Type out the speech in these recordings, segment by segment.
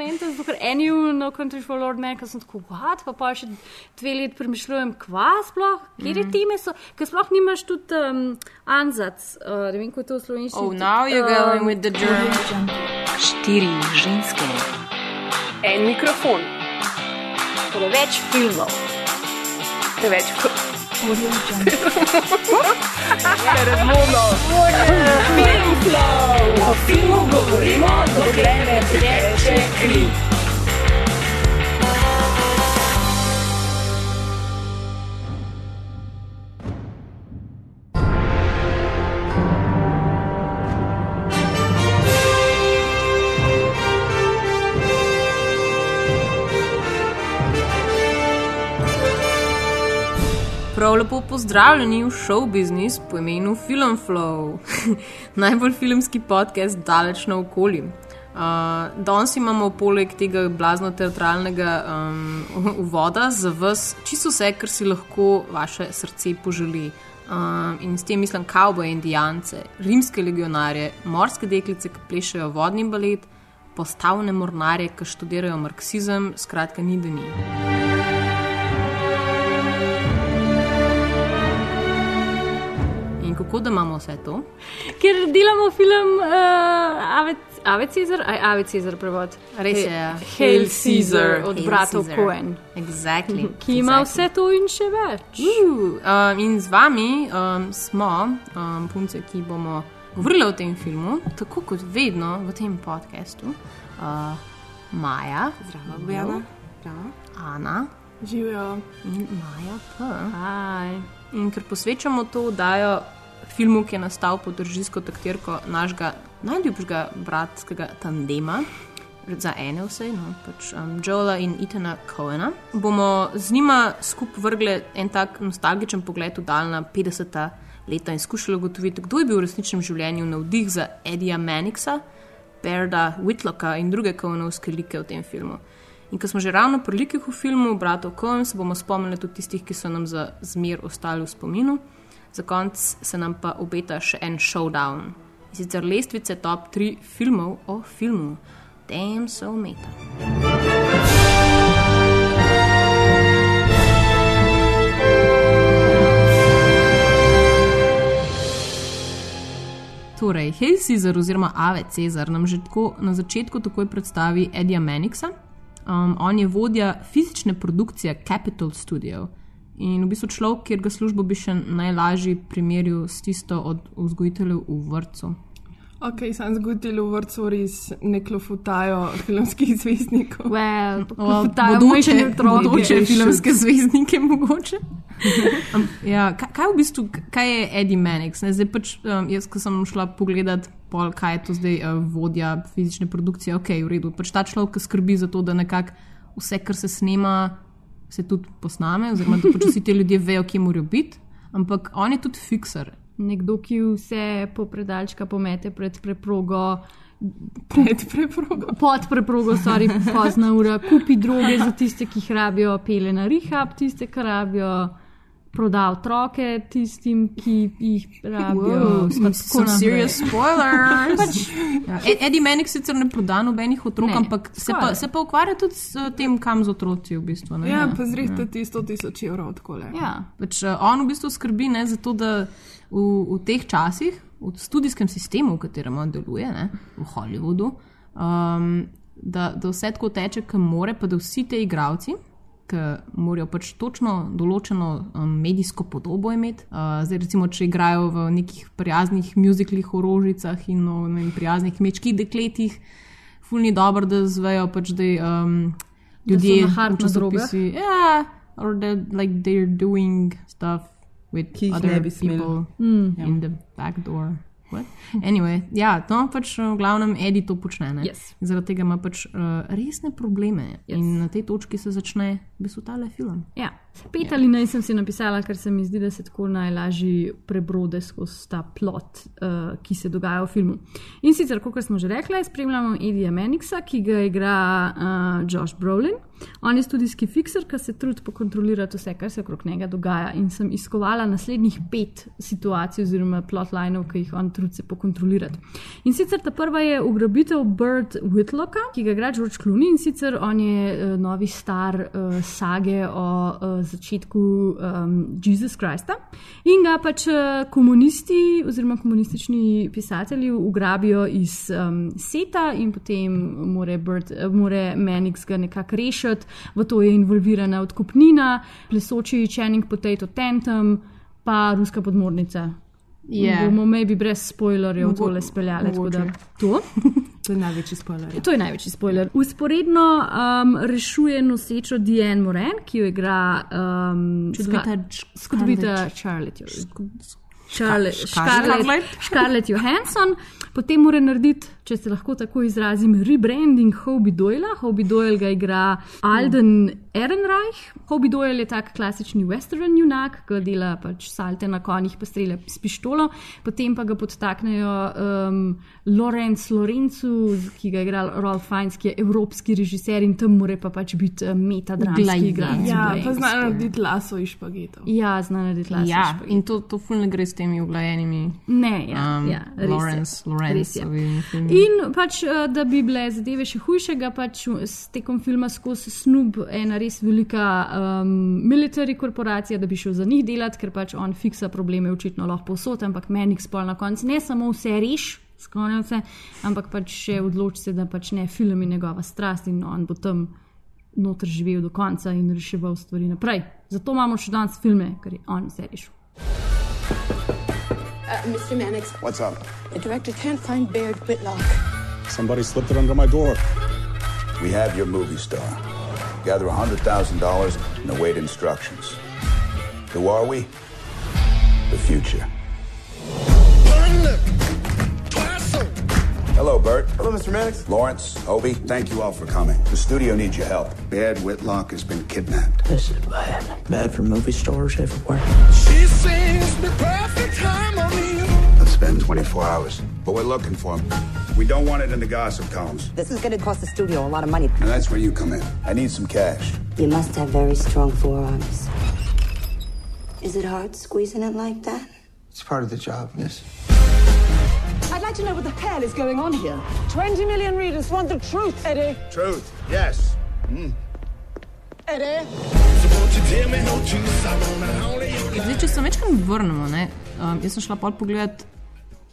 momente, zato ker eni v No Country for Lord Man, ki sem tako, what, pa pa še dve leti premišljujem, kva sploh, kje mm. time so, ker sploh nimaš tudi um, anzac, uh, ne vem, kako je to v slovenščini. Oh, now you're going with the germ. Štiri ženske, En mikrofon, Preveč filmov. preveč kot O filmu govorimo, dokler ne teče kri. Prav lepo pozdravljeni v show business po imenu Film Flow, najbolj filmski podcast daleč na okolju. Uh, danes imamo poleg tega blazno teatralnega um, uvoda za vas čisto vse, kar si lahko vaše srce poželi. Um, in s tem mislim kavboje, indijance, rimske legionarje, morske deklice, ki plešajo vodni balet, postavne mornarje, ki študirajo marksizem, skratka, ni da ni. Kako da imamo vse to? Ker delamo film uh, Ave, Ave Cezar, aj Ave Cezar prevod. Res je, ja. Hail Caesar od Hail bratov Caesar. Cohen, Exactly. ki ima exactly. vse to in še več. Uh, um, in z vami um, smo um, punce, ki bomo govorili o tem filmu, tako kot vedno v tem podkastu. Uh, Maja, Zdravo, Bojana. Ana Živijo. in Maja P. Aj. In ker posvečamo to oddajo filmu, ki je nastal pod režijsko taktirko našega najljubšega bratskega tandema. Za ene vse, no, pač um, Joela in Itana Coena. Bomo z njima skupaj vrgli en tak nostalgičen pogled v daljna 50. leta in skušali ugotoviti, kdo je bil v resničnem življenju navdih za Edija Manixa, Berda Whitlocka in druge Coenovske like v tem filmu. In ko smo že ravno pri likih v filmu, bratov Coen, se bomo spomnili tudi tistih, ki so nam za zmer ostali v spominu. Za konec se nam pa obeta še en showdown. In sicer lestvice top 3 filmov o filmu. Damn so meta. Torej, Hail Caesar oziroma Ave Cezar nam že tako na začetku takoj predstavi Edija Manixa. Um, on je vodja fizične produkcije Capital Studio in v bistvu človek, kjer ga službo bi še najlažje primerjal s tisto od vzgojiteljev v vrtu. Ok, sem zgodil v vrtu res ne klofutajo filmskih zvezdnikov. Well, Bodoče, bodoče otroke. bodoče filmske zvezdnike, mogoče. um, ja, kaj, kaj v bistvu, kaj je Eddie Mannix? Ne? Zdaj pač, um, jaz, ko sem šla pogledat, pol, kaj je to zdaj uh, vodja fizične produkcije, ok, v redu. Pač ta človek, skrbi za to, da nekako vse, kar se snema, se tudi posname, oziroma da vsi ti ljudje vejo, kje morajo biti. Ampak on je tudi fikser. Nekdo, ki vse po predalčka pomete pred preprogo, Pred preprogo. pod preprogo, sorry, pozna ura, kupi droge za tiste, ki jih rabijo, pele na rehab, tiste, ki rabijo, proda otroke tistim, ki jih rabijo. Wow, naprej. serious spoilers. ja, Ed- Eddie Mannix sicer ne proda nobenih otrok, Ne, ampak se pa, se pa ukvarja tudi s uh, tem, kam z otroci v bistvu. Ne? Ja, pa zrihte ti 100 tisoč evrov takole. Ja. Pač, uh, on v bistvu skrbi ne, za to, da v, v teh časih, v študijskem sistemu, v katerem on deluje, ne, v Hollywoodu, um, da, da vse tako teče, kot more, pa da vsi ti igravci. Ki morajo pač točno določeno um, medijsko podobo imeti. Uh, zdaj, recimo, če igrajo v nekih prijaznih muziklih, orožicah in o vem, prijaznih kmečkih dekletih, fulni dobro, da zvejo, pač, da um, ljudje hard v na drogah. časopisi- Ja, or that like they're doing stuff with Ki other people Mm. in the back door. What? Anyway, ja, no, pač v glavnem Edi to počne. ne. Yes. Zaradi tega ima pač uh, resne probleme Yes. in na tej točki se začne v bistvu tale film. Ja. Pet ali naj sem si napisala, ker se mi zdi, da se tako najlažje prebrode skozi ta plot, uh, ki se dogaja v filmu. In sicer, kot smo že rekli, spremljamo Edija Menixa, ki ga igra uh, Josh Brolin. On je studijski fikser, ki se trudi pokontrolirati vse, kar se okrog njega dogaja. In sem iskovala naslednjih pet situacij, oziroma plotlinov, ki jih on trudi se pokontrolirati. In sicer ta prva je ugrabitev Bird Whitlocka, ki ga igra George Clooney in sicer on je uh, novi star uh, sage o uh, začetku um, Jesus Christa. In ga pač uh, komunisti oziroma komunistični pisatelji ugrabijo iz um, seta in potem more, Bird, more Menix ga nekako rešiti v to je involvirana odkupnina, plesoči Channing Potato Tantum, pa ruska podmornica. Je. Bomo maybe brez spoilerjev tole speljali. To. To je največji spoiler. to je največji spoiler. Usporedno um, rešuje nosečo Diane Moran, ki jo igra um, skrbita Charlotte. Charlotte, Scarlett. Scarlett, Johansson, potem mora narediti, če se lahko tako izrazim, rebranding Hobie Doyle. Hobie Doyle ga igra Alden Ehrenreich. Hobie Doyle je tak klasični western junak, ki dela pač salte na konjih, pa strelja s pištolo, potem pa ga podtaknejo um, Lorenz Lorenzu, ki ga igra Rolf Fiennes, ki je evropski režiser in tam mora pa pač biti uh, metadramski igralec. Ja, pa znajo narediti laso iz špagetov. Ja, zna narediti lase. Ja, in to, to ful ne gre s temi uglajenimi. Ne, ja, Um, ja res je. Lawrence, Res je. Lawrence. In pač, eh, da bi bile zadeve še hujšega, pač s tekom filma skozi snub ena res velika um, military korporacija, da bi šel za njih delati, ker pač on fiksa probleme očitno lahko posod, ampak meni spol na koncu ne samo vse reš. Sklonil se, ampak pač še odloči se, da pač ne film je njegova strast in on bo tam noter živel do konca in reševal stvari naprej. Zato imamo še danes filme, ker je on vse rešil. Uh, Mr. Mannix, What's up? the director can't find Baird Whitlock. Somebody slipped it under my door. We have your movie star. Gather $100,000 and await instructions. Who are we? The future. Hello, Bert. Hello, Mr. Mannix. Lawrence, Obi, thank you all for coming. The studio needs your help. Bad Whitlock has been kidnapped. This is bad. Bad for movie stars everywhere. She sings the perfect harmony. Let's spend 24 hours. But we're looking for him. We don't want it in the gossip columns. This is going to cost the studio a lot of money. And that's where you come in. I need some cash. You must have very strong forearms. Is it hard squeezing it like that? It's part of the job, miss. I'd like to know what the hell is going on here. 20 million readers want the truth, Eddie. Truth, yes. Eddie? Zdaj, če se večkrat vrnemo, ne, um, jaz sem šla pol pogledat,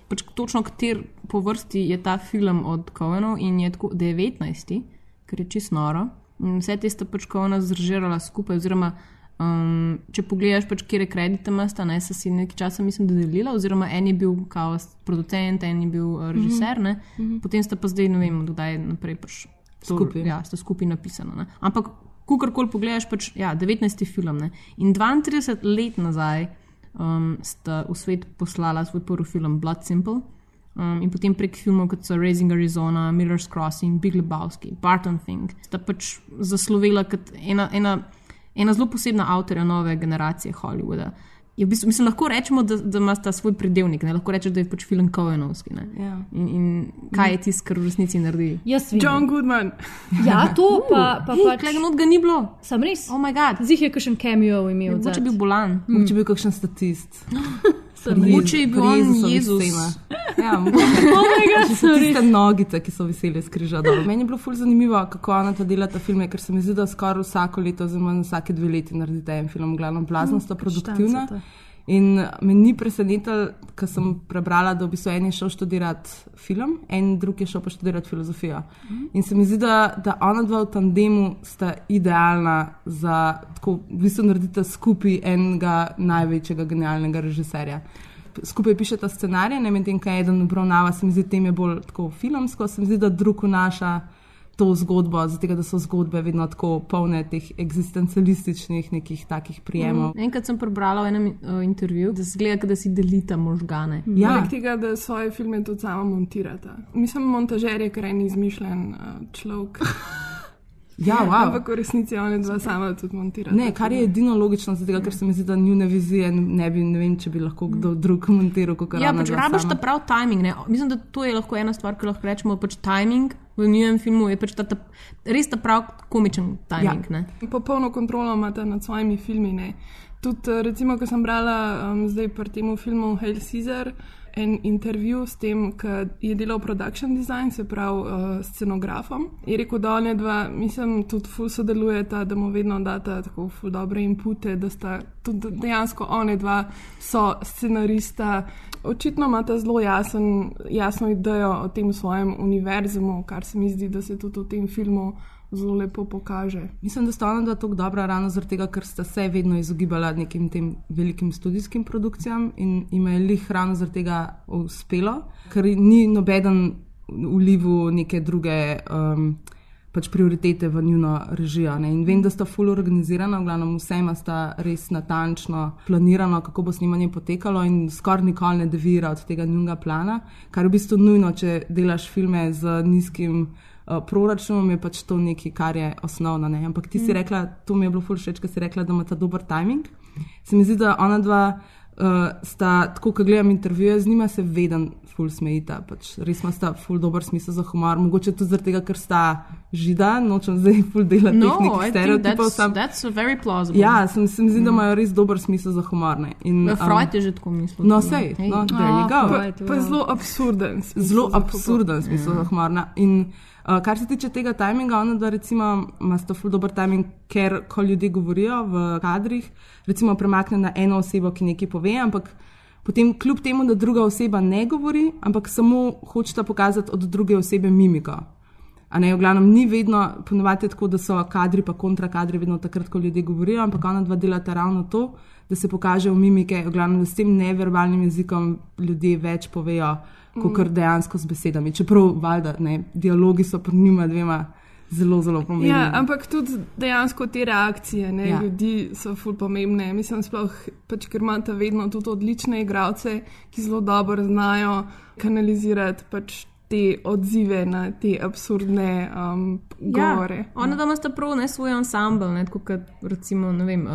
pač točno kater po vrsti je ta film od Kovenov in je tako 19, ker je čist noro. In vse te sta pač Kovena zrežirala skupaj, oziroma um, če pogledaš, pač, kje kredite imata, ne, so si nekaj časa, mislim, da delila, oziroma en je bil kao producent, en je bil uh, režiser, ne, potem sta pa zdaj, ne vem, kdaj naprej pač to- Skupaj. Ja, sta skupaj napisana. Ne. Ampak, kukorkoli pogledaš, pač, ja, 19. film ne. in 32 let nazaj um, sta v svet poslala svoj prvi film Blood Simple. Um, in potem prek filmov kot so Raising Arizona, Miller's Crossing, Big Lebowski, Barton Fink, sta pač zaslovela kot ena, ena, ena zelo posebna avtorja nove generacije Hollywooda. Je v bistvu, mislim, lahko rečemo, da, da ima ta svoj predelnik, ne? lahko rečeš, da je pač film Kovenovski. ne. Ja. In, in kaj je tisto, kar v resnici naredi? Jaz vidim. John Goodman. Ja, to pa, pa pač. Tega not ga ni bilo. Sem res. Oh bog, Zih je kakšen cameo imel. mogoče odzad. bil bolan. Mogoče bi bil kakšen statist. Mogoče je bil on Jezus. Ja, mogoče. Oh tiste nogice, ki so visele iz križa dol. Meni je bilo ful zanimivo, kako ona to dela ta filme, ker se mi zdi, da skoraj vsako leto, oziroma vsake dve leti naredite en film, glavno blazno sta produktivna. štancata. In me ni presenetilo, ker sem prebrala, da v bistvu en je šel študirati film, en drug je šel pa študirati filozofijo. In se mi zdi, da, da ona dva v tandemu sta idealna za tako, v bistvu narediti skupaj enega največjega genialnega režiserja. Skupaj pišeta scenarije, ne medtem, kaj eden obravnava, se mi zdi, tem je bolj tako filmsko, se mi zdi, da drug vnaša to zgodbo, zato da so zgodbe vedno tako polne teh eksistencialističnih nekih takih prijemov. Enkrat sem prebrala v enem uh, intervjuju, da se gleda, da si delita možgane. Ja, Poleg tega, da svoje filme tudi sama montirata. Mislim, montažer je kar en izmišljen uh, človek. Ja, wow. Ampak v resnici oni dva sama tudi montirata. Ne, kar je edino logično, zato ker se mi zdi, da njune vizije ne bi, ne vem, če bi lahko kdo drug montiral, kot Ja, ona pač rabiš ta prav timing. Ne? Mislim, da to je lahko ena stvar, ki lahko rečemo. Pač timing v njihovem filmu je pač ta, ta, res ta prav komičen timing. Ja. Popolno kontrolo imate nad svojimi filmi. Ne? Tudi, recimo, ko sem brala um, zdaj pri tem filmu Hail Caesar. En intervju s tem, ki je delal production design, se pravi uh, scenografom. Je rekel, da oni dva, mislim, tudi ful sodelujeta, da mu vedno data tako ful dobre inpute, da sta tudi dejansko oni dva so scenarista. Očitno imata zelo jasen, jasno idejo o tem svojem univerzumu, kar se mi zdi, da se tudi v tem filmu zelo lepo pokaže. Mislim, da sta ona dva tako dobra ravno zaradi tega, ker sta se vedno izogibala nekim tem velikim študijskim produkcijam in jim je lih ravno zaradi tega uspelo, ker ni nobeden vlivu neke druge. Um, Pač prioritete v njuno režijo. Ne? In vem, da sta full organizirana, v glavnem vse ima sta res natančno planirano, kako bo snemanje potekalo, in skoraj nikoli ne devira od tega njunega plana, kar je v bistvu nujno, če delaš filme z nizkim uh, proračunom, je pač to nekaj, kar je osnovno. Ne? Ampak ti si rekla, to mi je bilo full všeč, ker si rekla, da ima ta dober timing. Se mi zdi, da ona dva uh, sta, tako kot gledam intervjuje z njima, se veden, ful smejita. Pač res ima sta ful dober smisel za humor. Mogoče tudi zaradi tega, ker sta žida, nočem zdaj ful delati No, nekih stereotipov. that's, sam- that's very plausible. Ja, sem, se mi zdi, da imajo res dober smisel za humor. ne. In, Um, Freud je že tako mislil. No, sej, no, there you go. Pa, pa zelo absurden. smisel zelo absurden smisel za humor. ne. In uh, kar se tiče tega tajminga, ona da recimo ima sto ful dober tajming, ker ko ljudje govorijo v kadrih, recimo premakne na eno osebo, ki nekaj pove, ampak potem kljub temu, da druga oseba ne govori, ampak samo hočeta pokazati od druge osebe mimiko. A ne, v glavnem ni vedno, ponovadi tako, da so kadri pa kontrakadri vedno takrat, ko ljudje govorijo, ampak ona dva delata ravno to, da se pokaže v mimike, v glavnem, s tem neverbalnim jezikom ljudje več povejo, kot mm. dejansko z besedami. Čeprav, valjda, ne, dialogi so pri njima dvema zelo, zelo pomembni. Ja, ampak tudi dejansko te reakcije ne, Ja. ja. ljudi so ful pomembne. Mislim, sploh, pač, ker imate vedno tudi odlične igralce, ki zelo dobro znajo kanalizirati pač te odzive na te absurdne um, govore. Ja, ona da ima sta prav ne svoj ansambl, ne tako kot recimo, ne vem, uh,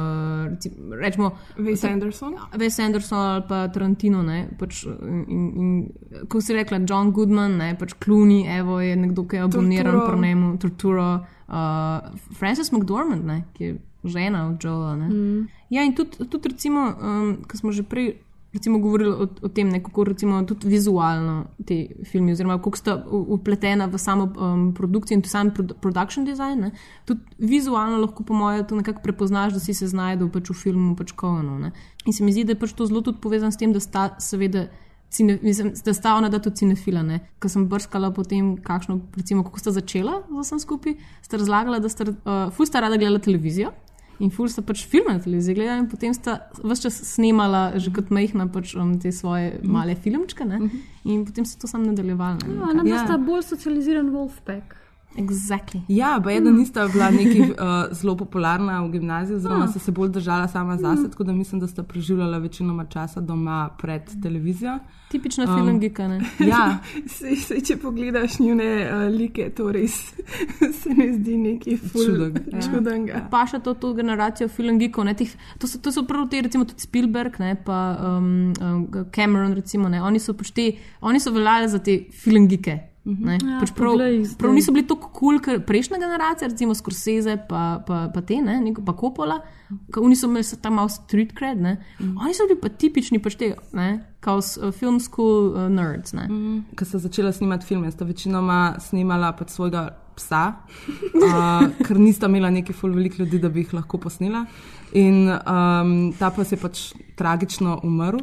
recimo, rečemo. Wes Anderson. Wes Anderson ali pa Tarantino, ne, pač, in, in, ko si rekla, John Goodman, ne, pač Clooney, evo je nekdo, ki je aboniran po njemu, Torturo, uh, Frances McDormand, ne, ki je žena od Joela, ne. Mm. Ja, in tudi, tudi recimo, um, ko smo že prej recimo govorili o, o tem, ne, kako recimo tudi vizualno te filme, oziroma kako sta upletena v samo um, produkcijo in tudi sam produ- production design, ne, tudi vizualno lahko po mojem to nekako prepoznaš, da si se znajdel pač v filmu pač Covenov, ne. In se mi zdi, da je pač to zelo tudi povezano s tem, da sta seveda Cine, mislim, da sta ona tudi cinefila. Ko sem brskala po tem, kakšno, recimo, kako sta začela z vsem skupaj, sta razlagala, da sta uh, ful sta rada gledala televizijo in ful sta pač filme na televiziji gledala in potem sta vse čas snemala, že kot majhna, pač, um, te svoje male filmčke ne? in potem so to sam nadaljevali. ne, Ja, nam Ja. ja. sta bolj socializiran Wolfpack. Exactly. Ja, pa ena nista bila neki uh, zelo popularna v gimnaziji, oziroma Ah. so se bolj držala sama zase, tako da mislim, da sta preživljala večinoma časa doma pred televizijo. Tipična Um, filmgika. ne. Ja, Sej, sej, če pogledaš njune uh, like, to res se ne zdi neki Čuden, ja. čudenga. Pa še to, to generacijo filmgikov. ne, teh- To, so- to so prav te, recimo tudi Spielberg, ne, pa um, um, Cameron, recimo, ne, oni so pač te, oni so veljali za te filmgike. Ne, Ja, pač prav, prav niso bili tako kul, cool, ker prejšnja generacija, recimo Scorsese, pa, pa, pa te, ne, neko- pa Coppola, ki oni so imeli tam malo street cred, ne, Mhm. oni so bili pa tipični pač te, ne, kao s, uh, film school uh, nerds. Ne. ko sta začela snemati filme, sta večinoma snemala pač svojega psa, uh, ker nista imela neki ful velik ljudi, da bi jih lahko posnela. In um, ta pas je pač tragično umrl.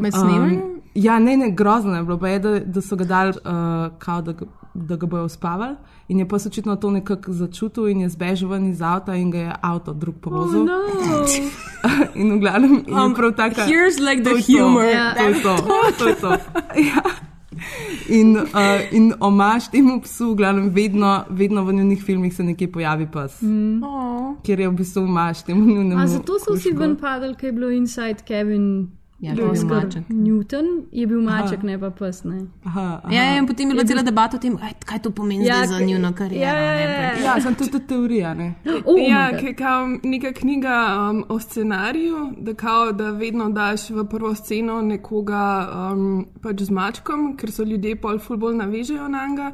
Med snemanjem? ja, ne, ne, grozno je bilo, pa je, da, da so ga dali, uh, kao, da, da ga bojo uspavali. In je pa očitno to nekako začutil in je zbežal ven iz avta in ga je avto drug povozil. Oh, no. in v glavnem je Um, prav taka. here's like the to je to. humor. Ja. To je to. to, je to. Ja. In, uh, in omaž temu psu, v glavnem, vedno, vedno v njihovih filmih se nekje pojavi pes, mm. Oh. kjer je v bistvu omaž temu njunemu. A zato so vsi ven padali, ker je bilo inside cabin Ja, je bil Oscar maček. Newton je bil maček, Aha. ne pa pes. Ne. Aha, aha. Ja, ja, in potem je bila cela debata o tem, kaj, kaj to pomeni Ja, ja, za njuno kariero. ja, ja, ne, ja, pač. Ja, sem tudi, teorija. Ne? Oh, ja, ki je kao neka knjiga um, o scenariju, da, kao, da vedno daš v prvo sceno nekoga um, pač z mačkom, ker so ljudje pol ful bolj navežejo na njega.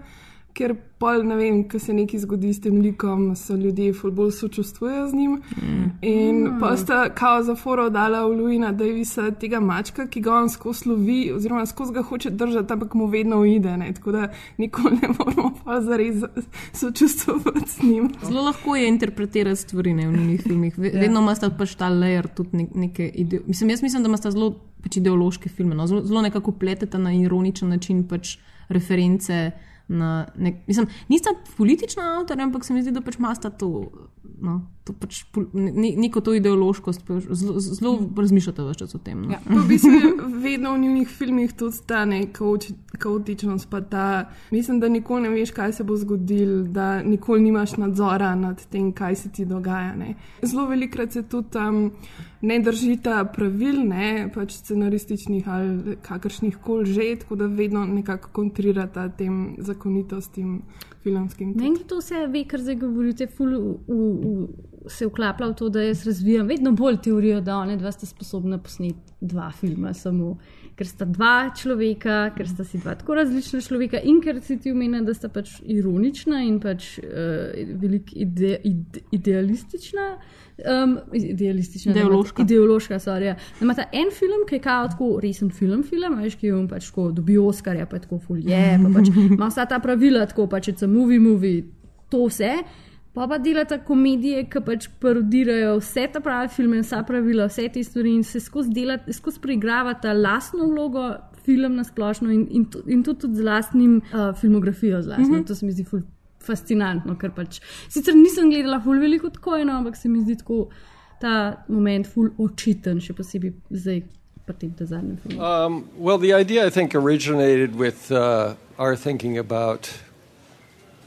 Ker pol, ne vem, ko se nekaj zgodi s tem likom, so ljudje ful bolj sočustvujejo z njim. Mm. In pa sta kao za foro dala v Luina Davisa tega mačka, ki ga on skozi lovi, oziroma skozi ga hoče držati, ampak mu vedno uide. Ne? Tako da nikoli ne moramo pa zares sočustvovati z njim. Zelo lahko je interpretirati stvari ne, v njihovih filmih. Ve- Vedno ima sta pač ta layer tudi nek, neke ide mislim, Jaz mislim, da ima sta zelo pač ideološke filme. No? Zelo, zelo nekako pleteta na ironičen način pač reference. Na nek, mislim, nista politična avtorja, ampak se mi zdi, da pač imata to, no, to pač, ne, neko to ideološkost. Zelo, zelo razmišljate več o tem. No. Ja. V bistvu vedno v njihovih filmih tudi ta kaotičnost, pa ta, mislim, da nikoli ne veš, kaj se bo zgodilo, da nikoli nimaš nadzora nad tem, kaj se ti dogaja. Ne. Zelo velikrat se tudi um, ne držita pravil, ne, pač scenarističnih ali kakršnih koli že, tako da vedno nekako kontrirata tem zakonitostim filmskim. Meni je to vse ve, kar zdaj govorite, ful, v, v, v, se vklaplja v to, da jaz razvijam vedno bolj teorijo, da one dva sta sposobna posneti dva filma samo. Ker sta dva človeka, ker sta si dva tako različna človeka, in ker si ti umena, da sta pač ironična in pač uh, veliko ide, ide, idealistična. Um, idealistična, da imata- Ideološka. Ideološka, sorry. ja. Imata en film, ki je kao tako resen film, film veš, ki je on pač tako dobi Oscarja, pa tako fulje, pa pač ima vsa ta pravila, tako pač it's a movie, movie, to vse. Pa pa delata komedije, ki pač parodirajo vse ta pravi filme, vsa pravila, vse te stvari in se skozi, delata, skozi preigravata lastno vlogo, film na splošno in, in, in tudi, tudi z lastnim uh, filmografijo. Z lastno. Mm -hmm. To se mi zdi ful fascinantno, ker pač sicer nisem gledala ful veliko tako eno, ampak se mi zdi tako ta moment ful očiten, še posebej zdaj. Um, well, the idea, I think, originated with uh, our thinking about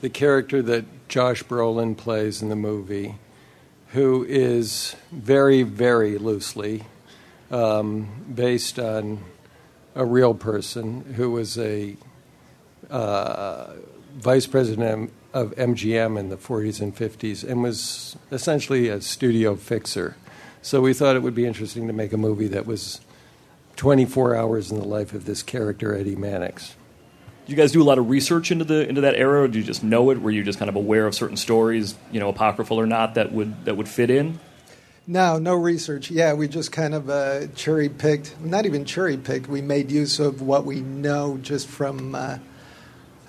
the character that Josh Brolin plays in the movie, who is very, very loosely um, based on a real person who was a uh, vice president of MGM in the 40s and 50s and was essentially a studio fixer. So we thought it would be interesting to make a movie that was 24 hours in the life of this character, Eddie Mannix. Do you guys do a lot of research into the into that era, or do you just know it? Were you just kind of aware of certain stories, you know, apocryphal or not, that would that would fit in? No, no research. Yeah, we just kind of uh, cherry picked, not even cherry picked, we made use of what we know just from, uh,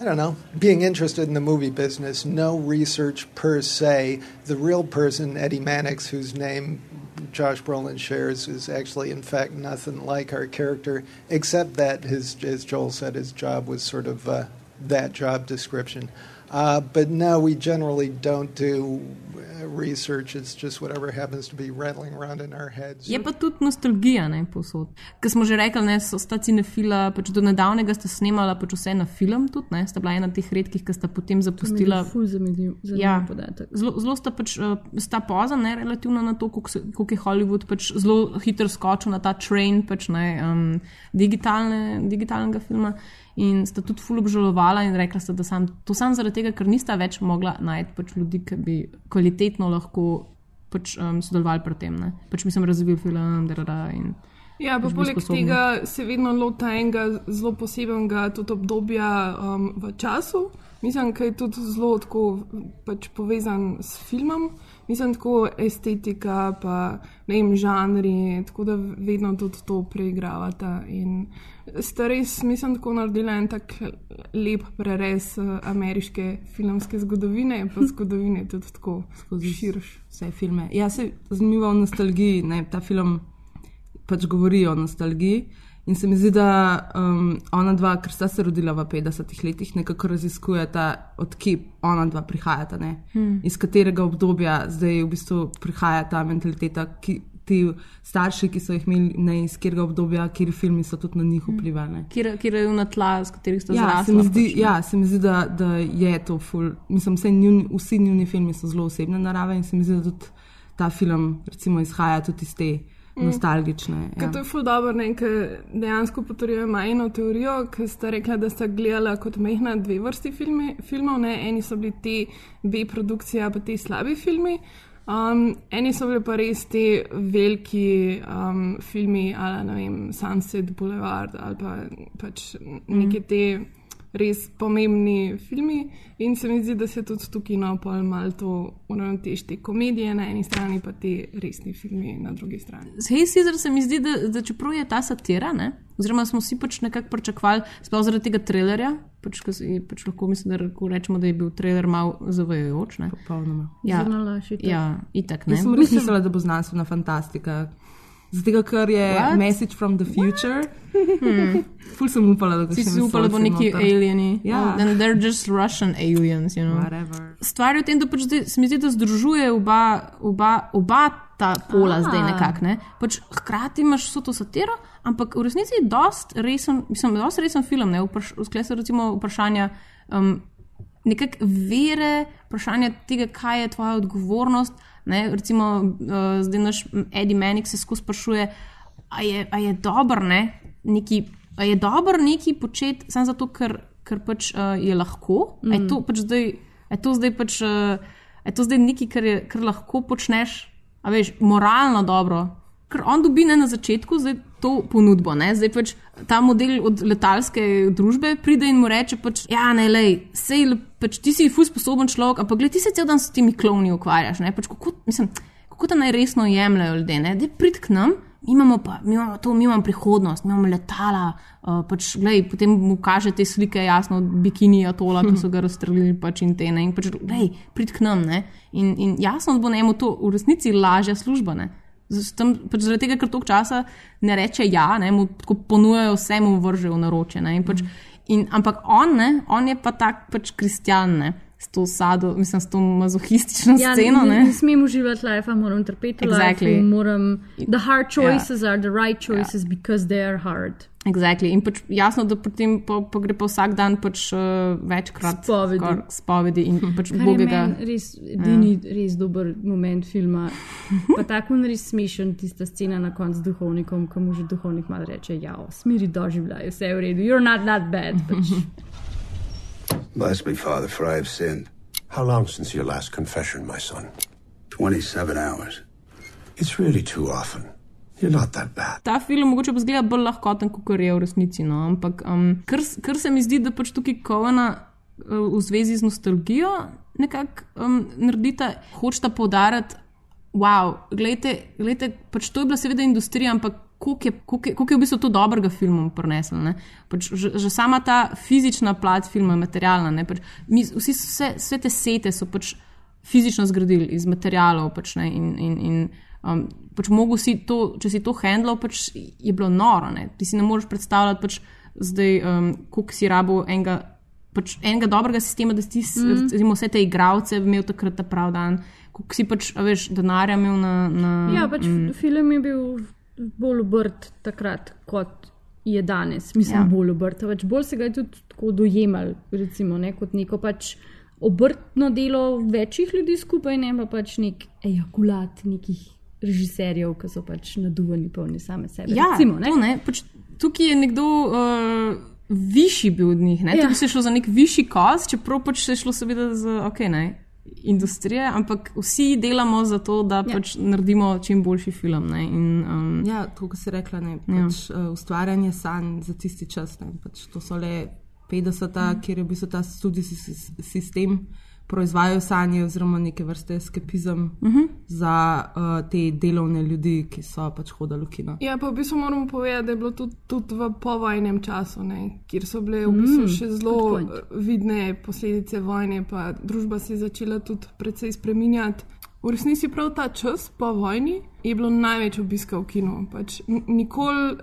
I don't know, being interested in the movie business. No research per se. The real person, Eddie Mannix, whose name Josh Brolin shares, is actually, in fact, nothing like our character, except that his, as Joel said, his job was sort of uh, that job description. Uh, but no, we generally don't do research. It's just whatever happens to be rattling around in our heads. Je pa tudi nostalgija, ne posod. Ker smo že rekli, ne, so sta cinefila, pač do nedavnega sta snemala pač vse na film, tudi, ne, sta bila ena teh redkih, ki sta potem zapustila. Ful zanimiv, zanimiv Ja, podatek. zelo, zelo sta pač uh, sta poza, ne, relativno na to, koliko je Hollywood pač zelo hitro skočil na ta train pač, ne, um, digitalne, digitalnega filma. In sta tudi ful obžalovala in rekla sta, da sam, to sam zaradi tega, ker nista več mogla najti pač ljudi, ki bi kvalitetno lahko pač, um, sodelovali pri tem. Ne. Pač mislim, razvil film, da da in. Ja, pa pač poleg tega se vedno lota enega zelo posebnega tudi obdobja um, v času. Mislim, da je tudi zelo tako pač povezan s filmom. Mislim, tako estetika, pa ne vem, žanri, tako da vedno tudi to preigravata. In sta res, mislim, tako naredila en tak lep prerez eh, ameriške filmske zgodovine, pa zgodovine tudi tako skozi širš. Vse filme. Ja, se zanimivo o nostalgiji. Ne, ta film pač govori o nostalgiji. In se mi zdi, da um, ona dva, ker sta se rodila v 50-ih letih, nekako raziskujeta, odkje ona dva prihajata, ne? Hmm. iz katerega obdobja zdaj v bistvu prihaja ta mentaliteta, ki ti starši, ki so jih imeli, ne iz katerega obdobja, kjer filmi so tudi na njih vplivali. Kjer, kjer je na tla, s katerih sta Ja, zrasla. se mi zdi, pač, ne. ja, se mi zdi da, da je to ful. Mislim, vse njuni, vsi njuni filmi so zelo osebne narave in se mi zdi, da tudi ta film recimo, izhaja tudi iz te Mm. nostalgične. Ja. To je ful dobro, ker dejansko potrjuje majhno teorijo, ki sta rekla, da sta gledala kot mehna dve vrsti filmi, filmov. Ne? Eni so bili te B produkcije, pa te slabi filmi. Um, eni so bili pa res te veliki um, filmi, ali ne vem, Sunset Boulevard ali pa pač neke te res pomembni filmi. In se mi zdi, da se tudi tukaj na pol malo to uravnoteži te komedije na eni strani, pa te resni filmi na drugi strani. Z Hej Caesar se mi zdi, da, da čeprav je ta satira, ne? oziroma smo si pač nekako pričakovali, sploh zaradi tega trailerja. Pač, pač lahko mislim, da lahko rečemo, da je bil trailer malo zavajajoč. Popolnoma. Ja, itak. ja, itak ne. Jaz sem res mislila, da bo znanstvena fantastika. Zato, ker je What? message from the future. Hmm. Ful sem upala, da Si upala, da bo neki alieni. Ja. Oh, then they're just Russian aliens, you know. Whatever. Stvar je v tem, da pač se mi zdi, da združuje oba, oba, oba ta pola Ah. zdaj nekako. Ne? Pač hkrati imaš vso to satiro, ampak v resnici je dost resen, mislim, dost resen film. Ne? Vpraš, Sklej se recimo vprašanja. Um, Nekakšne vere, vprašanje tega, kaj je tvoja odgovornost. Ne? Recimo, uh, zdaj naš Eddie Manik se skozi sprašuje, a je, a je dobro neki, a je dobro neki početi samo zato, ker, ker pač uh, je lahko. Mm. Je to pač zdaj, je to zdaj, pač, uh, je to zdaj nekaj, kar, je, kar lahko počneš, a veš, moralno dobro. Ker on dobi ne na začetku zdaj to ponudbo. Ne? Zdaj pač ta model od letalske družbe pride in mu reče: pač, Ja, ne, lej, sej, pač, ti si fus sposoben človek, ampak gled, ti se cel dan s temi klovni ukvarjaš. ne. Pač, kako, mislim, kako te najresno jemljajo ljudje. ne. Daj prid k nam, mi imamo pa mi imamo to, mi imamo prihodnost, mi imamo letala. Uh, pač, glej, potem mu kaže te slike, jasno, od bikini atola, ki so ga razstrelili, pač in te. Ne? In pač, glej, prid k nam. Ne? In, in jasno, da bo njemu to v resnici lažja služba. Ne? Tam, pač zaradi tega, ker toliko časa ne reče ja, ne, mu tako ponujajo vse, mu vržejo naroče. Ne, in pač, in, ampak on, ne, on je pa tak pač kristjan, ne, s to sado, mislim, s to mazohistično Ja, sceno. ne, Ne. ne smem uživati life, moram trpeti Exactly. life. Moram, the hard Ja. choices are the right choices because they are hard. Exactly. In pač jasno, da potem pa, pa gre pa vsak dan pač, uh, večkrat Spovedi. skoraj k spovedi in pač Kar bogega. res edini ja. res dober moment filma. Pa tako je res smešen tista scena na koncu z duhovnikom, ko mu že duhovnik malo reče: Ja, smiri doživljaj, vse je v redu, you're not that bad. Pač. Bless me, Father, for I have sinned. How long since your last confession, my son? 27 hours. It's really too often. You're not that bad. Ta film mogoče zgleda bolj lahkoten, kot je v resnici. No? Ampak um, kar, kar se mi zdi, da pač tukaj Kovana uh, v zvezi z nostalgijo nekako um, naredita, hočeta poudariti, wow, gledajte, gledajte, pač to je bila seveda industrija, ampak koliko je, koliko je, koliko je v bistvu to dobrega filmom prineslo. ne. Pač že, že sama ta fizična plat filma, materialna. ne, Pač mi, vsi, vse, vse te sete so pač fizično zgradili iz materialov. Pač, ne, in, in, in, um, pač mogo si to, če si to handlal, pač je bilo noro. Ne. Ti si ne moreš predstavljati, pač zdaj, um, koliko si rabo enega. Pač enega dobrega sistema, da si mm. vse te igralce imel takrat ta prav dan, koliko si pač, veš, denarja imel na. na Ja, pač mm. film je bil bolj obrt takrat, kot je danes. Mislim, Ja. bolj obrt. Pač bolj se ga je tudi tako dojemal, recimo, ne, kot neko pač obrtno delo večjih ljudi skupaj, ne pa pač nek ejakulat nekih režiserjev, ki so pač naduvani, polni same sebe. Ja, recimo, ne. to, ne? Pač, tukaj je nekdo uh, višji bil od njih. Ja. Ja. Tukaj se je šlo za nek višji kos, čeprav pač se je šlo seveda za ok, ne. Industrije, ampak vsi delamo za to, da ja. pač naredimo čim boljši film. Ne? In, um, Ja, kot si rekla, ne, Ja. pač, uh, ustvarjanje sanj za tisti čas. Ne, pač to so le 50, kjer je v bistvu ta študijski sis- sistem proizvajal sanje, oziroma neke vrste skepizem uh Mhm. -huh. za uh, te delovne ljudi, ki so pač hodili v kino. Ja, pa v bistvu moramo povedati, da je bilo tudi, tudi v povojnem času, ne, kjer so bile v bistvu Mm, še zelo eh, vidne posledice vojne, pa družba se je začela tudi precej spreminjati. V resnici prav ta čas po vojni je bilo največ obiska v kinu. Pač nikoli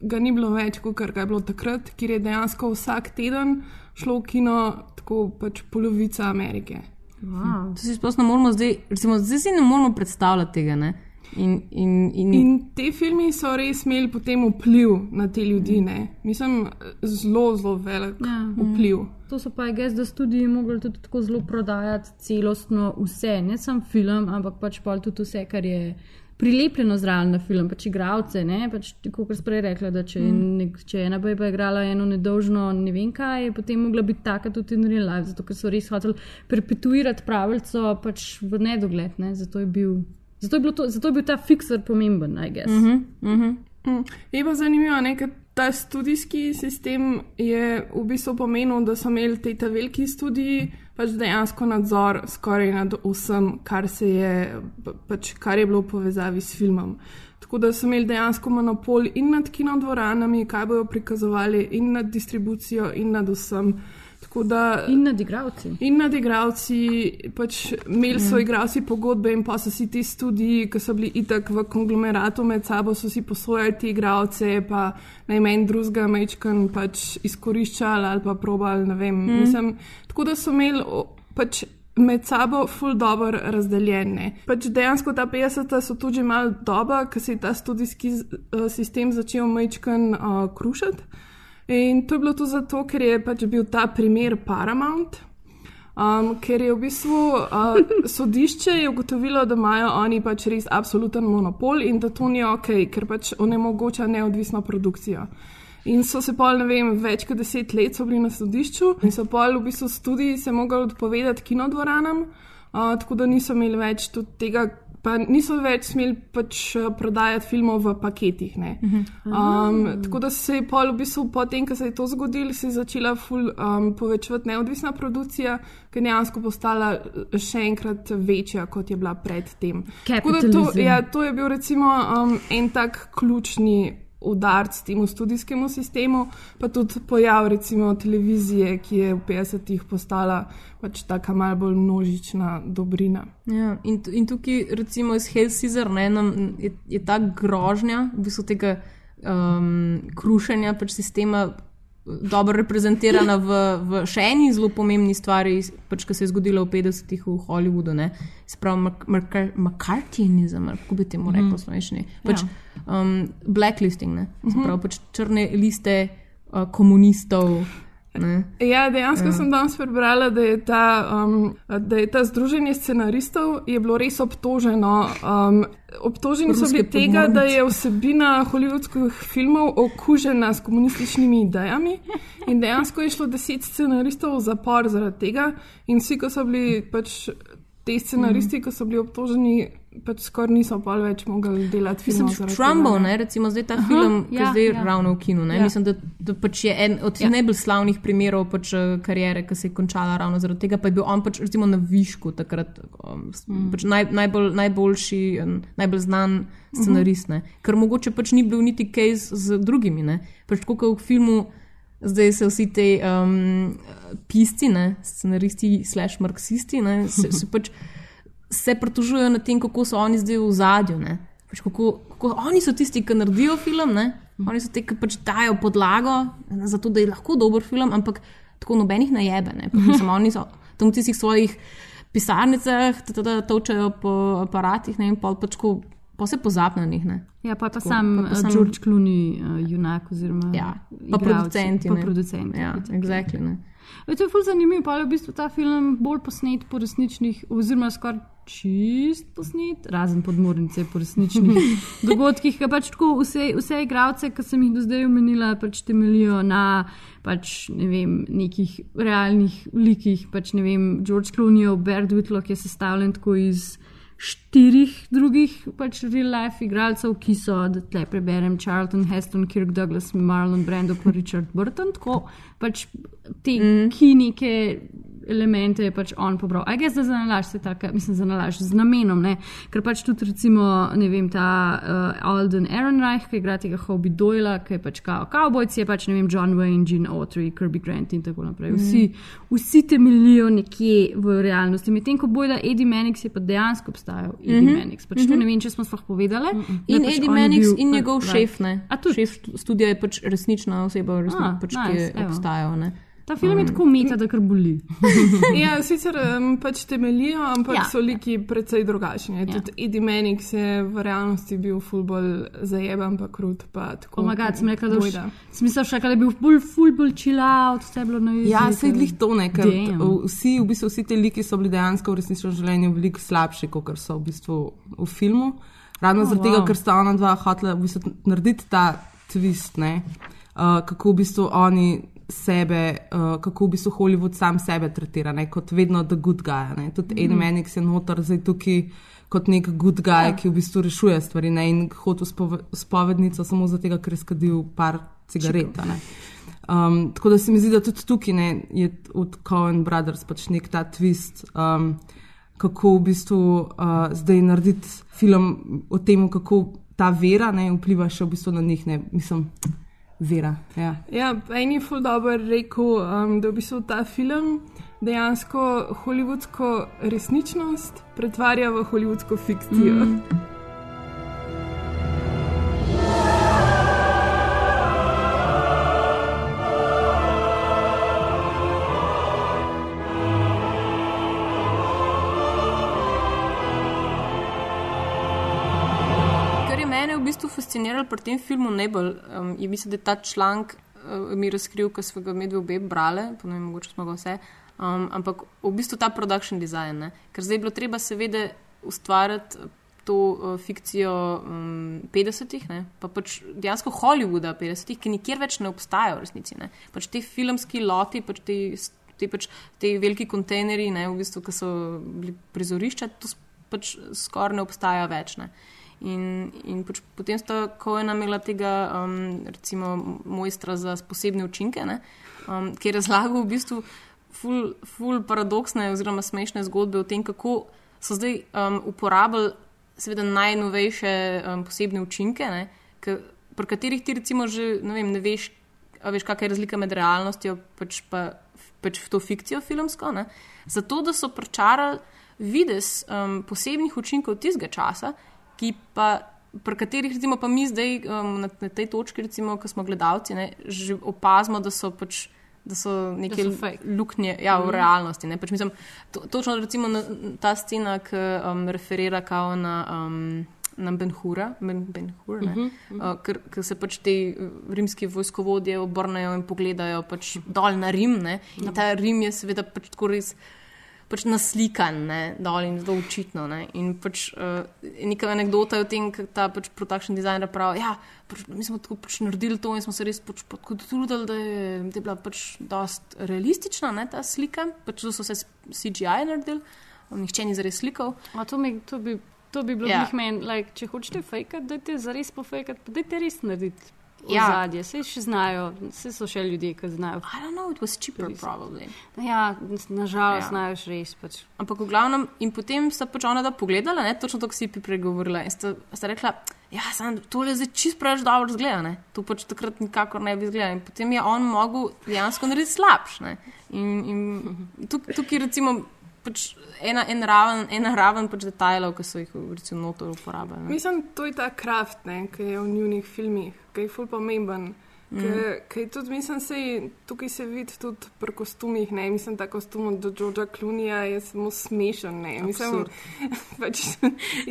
ga ni bilo več, kot ga je bilo takrat, kjer je dejansko vsak teden šlo v kino tako pač polovica Amerike. Wow. To si sploh ne moremo zdaj, recimo, zdaj si ne moremo predstavljati tega. Ne? In, in, in, In te filmi so res imeli potem vpliv na te ljudi, ne? mislim, zelo, zelo velik Ja. vpliv. To so pa, jaz, da študiji mogli tudi tako zelo prodajati celostno vse, ne samo film, ampak pač pa tudi vse, kar je prilepljeno zraven na film, pač igravce. Pač, kot sem prej rekla, da če, mm. nek, če ena baba igrala eno nedolžno, ne vem kaj, je potem mogla biti taka tudi in real life, zato ker so res hoteli perpetuirati pravico pač v nedogled. Ne? Zato, je bil, zato, je to, zato je bil ta fixer pomemben, naj gess. Mm -hmm, mm -hmm. mm. Je pa zanimivo, ker ta študijski sistem je v bistvu pomenil, da so imeli te veliki študiji pač dejansko nadzor skoraj nad vsem, kar, je, pač, kar je bilo v povezavi s filmom. Tako da so imeli dejansko monopol in nad kinodvoranami, kaj bojo prikazovali, in nad distribucijo, in nad vsem. Da, in nad igravci. In nad igravci, pač imeli so mm. igravci pogodbe, in pa so si ti študiji, ki so bili itak v konglomeratu med sabo, so si posojali ti igravce, pa najmanj drugega mečkan pač izkoriščali ali pa probali. Mm. Mislim, tako da so imeli pač. Med sabo ful dobro razdeljene. Pač dejansko ta 50-ta so tudi malo doba, ker se je ta študijski uh, sistem začel majčkan uh, krušiti. In to je bilo tudi zato, ker je pač bil ta primer Paramount. Um, ker je v bistvu uh, sodišče je ugotovilo, da imajo oni pač res absoluten monopol in da to ni ok, ker pač onemogoča neodvisno produkcijo. In so se pol, ne vem, več kot deset let so bili na sodišču in so pol v bistvu tudi se mogli odpovedati kinodvoranam, uh, tako da niso imeli več tudi tega pa niso več smeli pač eh, prodajati filmov v paketih. Mhm. Um, tako da se je pol, v bistvu, potem, ko se je to zgodilo, se je začela ful, um, povečevati neodvisna produkcija, ki je dejansko postala eh, še enkrat večja, kot je bila predtem. To, ja, to je bil recimo um, en tak ključni udarc temu študijskemu sistemu, pa tudi pojav recimo televizije, ki je v 50-ih postala pač tako malo bolj množična dobrina. Ja, in, in tukaj recimo iz Helsizer ne, je, je ta grožnja v bistvu tega um, krušenja pač sistema dobro reprezentirana v, v še eni zelo pomembni stvari, pač, ki se je zgodila v 50-ih v Hollywoodu. Spravo McCarthyizem, kako bi temu rekel, mm. slovenščini. Pač, ja. um, blacklisting, mm -hmm. prav, pač črne liste uh, komunistov. Ne. Ja, dejansko ja. sem danes prebrala, da je, ta, um, da je ta združenje scenaristov bilo res obtoženo. Um, obtoženi so bili tega, da je vsebina holivudskih filmov okužena s komunističnimi idejami. In dejansko je šlo deset scenaristov v zapor zaradi tega, in vsi, ki so bili pač te scenaristi, mm. ki so bili obtoženi pač skoraj niso pa več mogli delati filmov. Mislim, Trumbo, ne, recimo zdaj ta Aha, film, ki ja, zdaj ja. ravno v kinu. Ja. Mislim, da, da pač je en od ja. najbolj slavnih primerov pač, eh, karijere, ki se je končala ravno zaradi tega, pa je bil on pač recimo na višku takrat um, mm. pač naj, najbolj, najboljši, najbolj znan scenarist. Mm -hmm. Ker mogoče pač ni bil niti case z drugimi. Ne. Pač kot v filmu. Zdaj se vsi ti um, pisci, ne, scenaristi, slash marksisti, ne, se, se pač se pritožujejo nad tem, kako so oni zdaj v zadju. Pač kako, kako oni so tisti, ki naredijo film, ne? oni so ti, ki pač dajo podlago za to, da je lahko dober film, ampak tako nobenih najebe. Pač oni so tam v tistih svojih pisarnicah, da točajo po aparatih ne? in pa pač ko. Pa se pozabna na njih. Ja, pa, pa sam, pa, pa sam George Clooney, uh, junak, oziroma ja, pa producenti. Pa producenti. Ja, exactly, to je zelo zanimivo, pa je v bistvu ta film bolj posnet po resničnih, oziroma skoraj čist posnet, razen podmornice po resničnih dogodkih. Pač tako, vse, vse igravce, ki sem jih do zdaj omenila, pač temeljijo na pač, ne vem, nekih realnih likih. Pač, ne vem, George Clooney, Bert Whitlock je sestavljen tako iz štirih drugih pač real life igralcev, ki so, da tle preberem, Charlton Heston, Kirk Douglas, Marlon Brando, pa Richard Burton. Tako pač te mm. kinike elemente je pač on pobral. Aj gre za nalaž, se tako, mislim, za nalaž z namenom, ne? ker pač tudi recimo, ne vem, ta uh, Alden Ehrenreich, ki igra tega Hobby Doyla, ki je pač kao cowboys, je pač, ne vem, John Wayne, Gene Autry, Kirby Grant in tako naprej. Vsi, mm. vsi temeljijo nekje v realnosti. Medtem ko bojda Eddie Mannix je pa dejansko obstajal, Eddie mm -hmm. Mannix. Pač mm -hmm. to ne vem, če smo sploh povedali. Mm -mm. In pač Eddie Mannix bil, in njegov šef, ne? A tudi? Šef studija je pač resnična oseba, resnična, pač, nice, ki je obstajal, ne? Ta film je tako meta, da kar boli. ja, sicer um, pač temeljijo, ampak ja. so liki precej drugačni. Ja. Tudi Eddie Manning je v realnosti bil fulbol zajeban, pa krut. Pa Pomagati, oh sem rekla, da je smisel še, da je bil ful, fulbol čilaut, vse bilo na jugu. Ja, se jih to ne, ker vsi, v bistvu, vsi ti liki so bili dejansko v resničnem življenju veliko slabši, kot so v bistvu v filmu. Ravno Oh, zaradi tega, wow. ker sta ona dva hotela v bistvu narediti ta twist, ne, uh, kako v bistvu oni sebe, uh, kako v bistvu Hollywood sam sebe tretira, ne, kot vedno the good guy. Ne. Tudi mm. Mhm. Eddie Manix je noter zdaj tukaj kot nek good guy, Ja. ki v bistvu rešuje stvari ne, in hodi v spove, spovednico samo zato, ker je skadil par cigaret. Um, tako da se mi zdi, da tudi tukaj ne, je od Cohen Brothers pač nek ta twist, um, kako v bistvu uh, zdaj narediti film o tem, kako ta vera ne, vpliva še v bistvu na njih. Ne, mislim, vera. Ja. Ja, en je ful dobro rekel, um, da v bistvu ta film dejansko hollywoodsko resničnost pretvarja v hollywoodsko fikcijo. Mm. Bistvu fasciniralo pri tem filmu najbolj, um, je mislim, da je ta članek uh, mi razkril, ker smo ga medve obe brali, pa ne vem, mogoče smo ga vse. Um, ampak v bistvu ta production design, ne? ker zdaj je bilo treba seveda ustvarjati to uh, fikcijo um, 50-ih, ne? pa pač dejansko Hollywooda 50-ih, ki nikjer več ne obstajajo v resnici. Ne? Pač ti filmski loti, pač ti, ti, pač, ti veliki kontejnerji, ne? v bistvu, ki so bili prizorišča, to pač skoraj ne obstaja več. Ne? In, in pač potem sta Koena imela tega, um, recimo, mojstra za posebne učinke, ne, um, ki je razlagal v bistvu ful, ful paradoksne oziroma smešne zgodbe o tem, kako so zdaj um, uporabljali seveda najnovejše um, posebne učinke, ne, k, pri katerih ti recimo že ne, vem, ne veš, veš, kakšna je razlika med realnostjo pač pa pač v to fikcijo filmsko, ne, zato da so pričarali vides um, posebnih učinkov tistega časa, ki pa, pri katerih recimo pa mi zdaj um, na, na tej točki, recimo, ko smo gledalci, ne, že opazimo, da so pač. Da so neke Da so fake. luknje ja, v Mhm. realnosti. ne. Pač mislim, to, točno recimo na, ta scena, ki um, referira kao na, um, na Benhura, ben, Benhur, ne, Mhm, uh, ker, ker se pač ti uh, rimski vojskovodje obrnejo in pogledajo pač dol na Rim. Ne, in ta Rim je seveda pač tako res pač naslikan ne, dol in zelo očitno. Ne. In pač uh, neka anekdota je o tem, kako ta pač production designer pravi. Ja, pač, mi smo tako pač naredili to in smo se res pač potrudili, da je, da je bila pač dost realistična ne, ta slika. Pač to so vse s CGI naredili, um, nihče ni zares slikal. A to, mi, to, bi, to bi bilo Ja. ja. meni, like, če hočete fejkati, dajte zares pofejkati, pa dajte res narediti. Ja. Ozadje, vse še znajo, vse so še ljudje, ki znajo. I don't know, it was cheaper, probably. Ja, nažalost, Ja. znajo še res. Pač. Ampak v glavnem, in potem sta pač ona da pogledala, ne, točno to, kar si ti pregovorila. In sta, sta rekla, ja, sam, tole zdaj čist preveč dobro zgleda, ne. To pač takrat nikakor ne bi izgledalo. In potem je on mogel dejansko narediti slabš. Ne. In, in tuk, tukaj recimo pač ena, en raven, ena raven pač detajlov, ki so jih recimo notor uporabljali. ne. Mislim, to je ta kraft, ne, ki je v njunih filmih, ki je ful pomemben. Mm. Ker tudi, mislim, sej, tukaj se vidi tudi pri kostumih. Ne? Mislim, ta kostum od Georgea Clooneyja je samo smešen. Ne? Mislim, pač,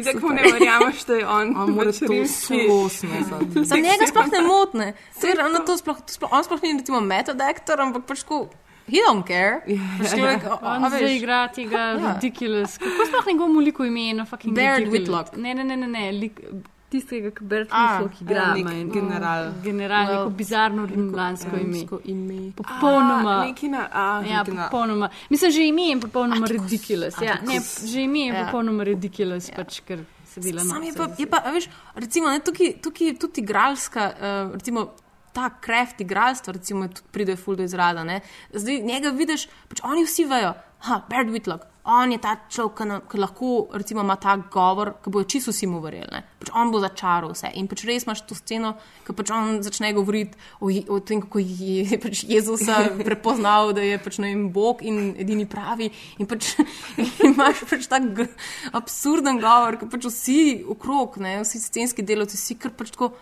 tako ne verjameš, da je on. On mora pač to rimski-. Sam njega sploh ne motne. Je ravno to, sploh, to sploh, on sploh ni recimo method actor, ampak pač tako, he don't care. Človek, a- a On zdaj igra tega Ja. ja. ridiculous. Kako sploh njegovo liku ime je na fucking Baird ridiculous? Whitlock. Ne, ne, ne, ne, ne. Lik, tistega, ki Bert A, Whitlock igra. ja, nek ima en- general. General, Well, neko bizarno rimljansko ime. ime. Popolnoma. A, neki na A. Ja, neki na- popolnoma. Mislim, že ime je popolnoma ridiculous. Ja, ne, že ime je Ja. popolnoma ridiculous, pač, ker se dela Sam je pa, je pa a veš, recimo, ne, tukaj, tukaj tudi igralska, uh, recimo, ta kraft igralstva, recimo, tudi pride ful do izrada. Ne. Zdaj njega vidiš, pač oni vsi vejo, ha, Bert Whitlock, on je ta človek, ki lahko, recimo, ima ta govor, ki bojo čisto vsi mu verjeli. Pač on bo začaral vse. In pač res imaš to sceno, ki pač on začne govoriti o, Je- o tem, kako je pač Jezusa prepoznal, da je pač, vem, Bog in edini pravi. In pač imaš pač gr- absurden govor, ki pač vsi okrog, ne, vsi scenski delavci, vsi kar pač tako,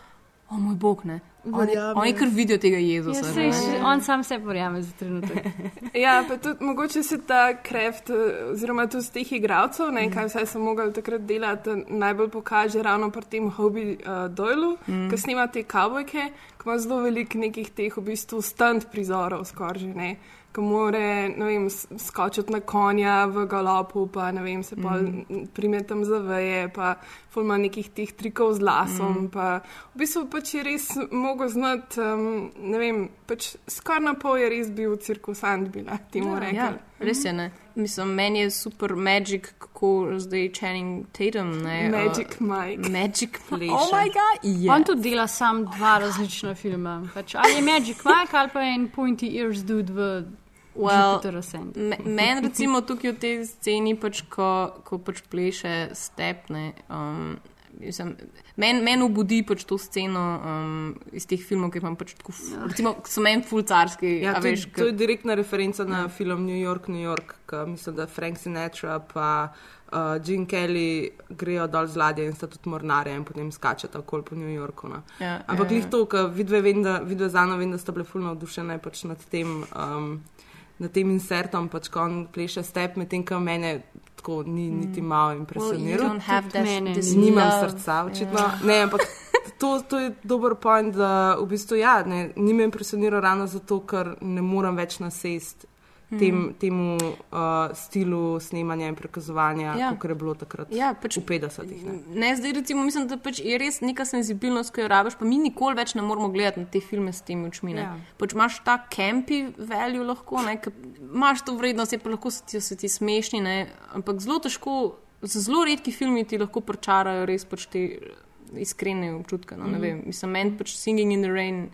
o moj Bog, ne. Oni, oni kar vidijo tega Ja, Jezusa. sej, ne. on sam se verjame za trenutek. Ja, pa tudi mogoče se ta kraft, eh, oziroma tudi z teh igralcev, ne, kaj vse so mogli takrat delati, najbolj pokaže ravno pri tem Hobby uh, Doylu, mm. ki snima te kavbojke, ki ima zelo veliko nekih teh v bistvu stunt prizorov skoraj že, ne. Ko more vem, skočiti na konja v galopu, pa ne vem, se pa mm. primetam za veje, pa ful ima nekih teh trikov z lasom. Mm. Pa v bistvu pač je res mogel znati, um, ne vem, pač skoraj na pol je res bil cirkusant, bi lahko temu Ja, rekel. ja, res je. Ne. Mislim, meni je super magic, kako zdaj Channing Tatum. Ne, Magic uh, Mike. Magic pleše. Oh my God, yes. On tudi dela sam dva različna filma. Pač, ali je Magic Mike ali pa je en Pointy Ears dude v Well, Meni, recimo, tukaj v tej sceni, pač, ko, ko pač pleše stepne. Um, Meni men obudi pač to sceno um, iz teh filmov, ki imam pač tako, f- recimo, so meni fulcarski. Ja, to, je- veš, to je direktna referenca na film New York, New York, ki mislim, da Frank Sinatra pa uh, Gene Kelly grejo dol z ladje in sta tudi mornare in potem skačeta okoli po New Yorku. No. Ja, Ampak ja, jih ja. to, ker vidve, vem, da, vidve z Ano vem, da sta bile fulno navdušene pač nad tem. Um, Na tem insertom, pač ko on pleše step, medtem ko mene tako ni niti malo impresioniral. ni. Nimam srca, očitno. Ja. Ne, ampak to, to je dober point, da v bistvu ja, ne, ni me impresioniral ravno zato, ker ne morem več nasest tem, Mhm. temu uh, stilu snemanja in prikazovanja, Ja. kot je bilo takrat Ja, pač, v 50-ih. Ne. Ne, zdaj recimo mislim, da pač je res neka senzibilnost, ki jo rabiš, pa mi nikoli več ne moramo gledati na te filme s temi očmi. Ja. Pač imaš ta campy value lahko, ne, imaš to vrednost, je pa lahko so ti, so ti smešni, ne, ampak zelo težko, zelo redki filmi ti lahko pričarajo res pač te iskrene občutke. No, mm vem, mislim, meni pač Singing in the Rain.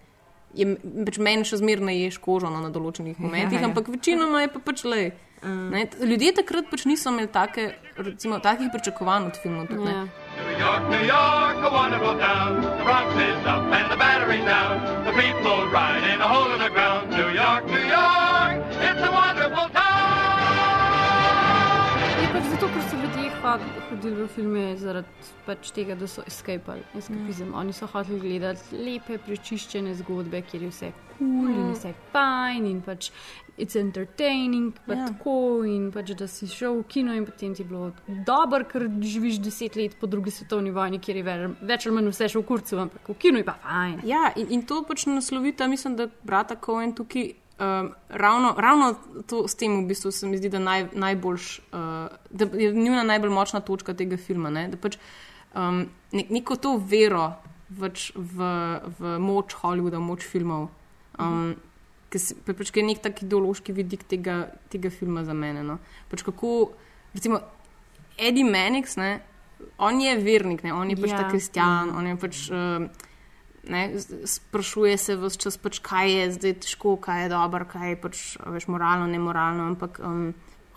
Je, pač meni še zmeraj ješ kožo no, na določenih momentih, Ja, ja. ampak večinoma je pa pač le. Mm. Ne, t- ljudje takrat pač niso imeli take, recimo, takih pričakovanj od filmov. tudi, ne. Ja. New York, New York, a wonderful town. The Bronx is up and the battery's down. The people ride in a hole in the ground. New York, New York, it's a wonderful town. Je pač zato, ker so hod- hodili v filme zaradi pač tega, da so escapali, escapizem. Mm. Oni so hoteli gledati lepe, prečiščene zgodbe, kjer je vse kul cool mm. in Mm. vse fajn in pač it's entertaining, pa Ja. yeah. tako in pač da si šel v kino in potem ti je bilo dobro, ker živiš deset let po drugi svetovni vojni, kjer je ve- več ali manj vse še v kurcu, ampak v kinu je pa fajn. Ja, in, in to pač naslovita, mislim, da brata Cohen tukaj. Um, ravno, ravno to s tem v bistvu se mi zdi, da, naj, najboljš, uh, da je njuna najbolj močna točka tega filma. Ne? Da pač um, ne, neko to vero pač v, v moč Hollywooda, v moč filmov, um, ki se- pa pač, je nek tak ideološki vidik tega, tega filma za mene. No? Pač kako, recimo, Eddie Mannix, ne, on je vernik, ne, on je pač Ja. ta kristjan, on je pač. Uh, Ne, sprašuje se vse čas, pač, kaj je zdaj težko, kaj je dobro, kaj je pač, veš, moralno, ne moralno. Ampak um,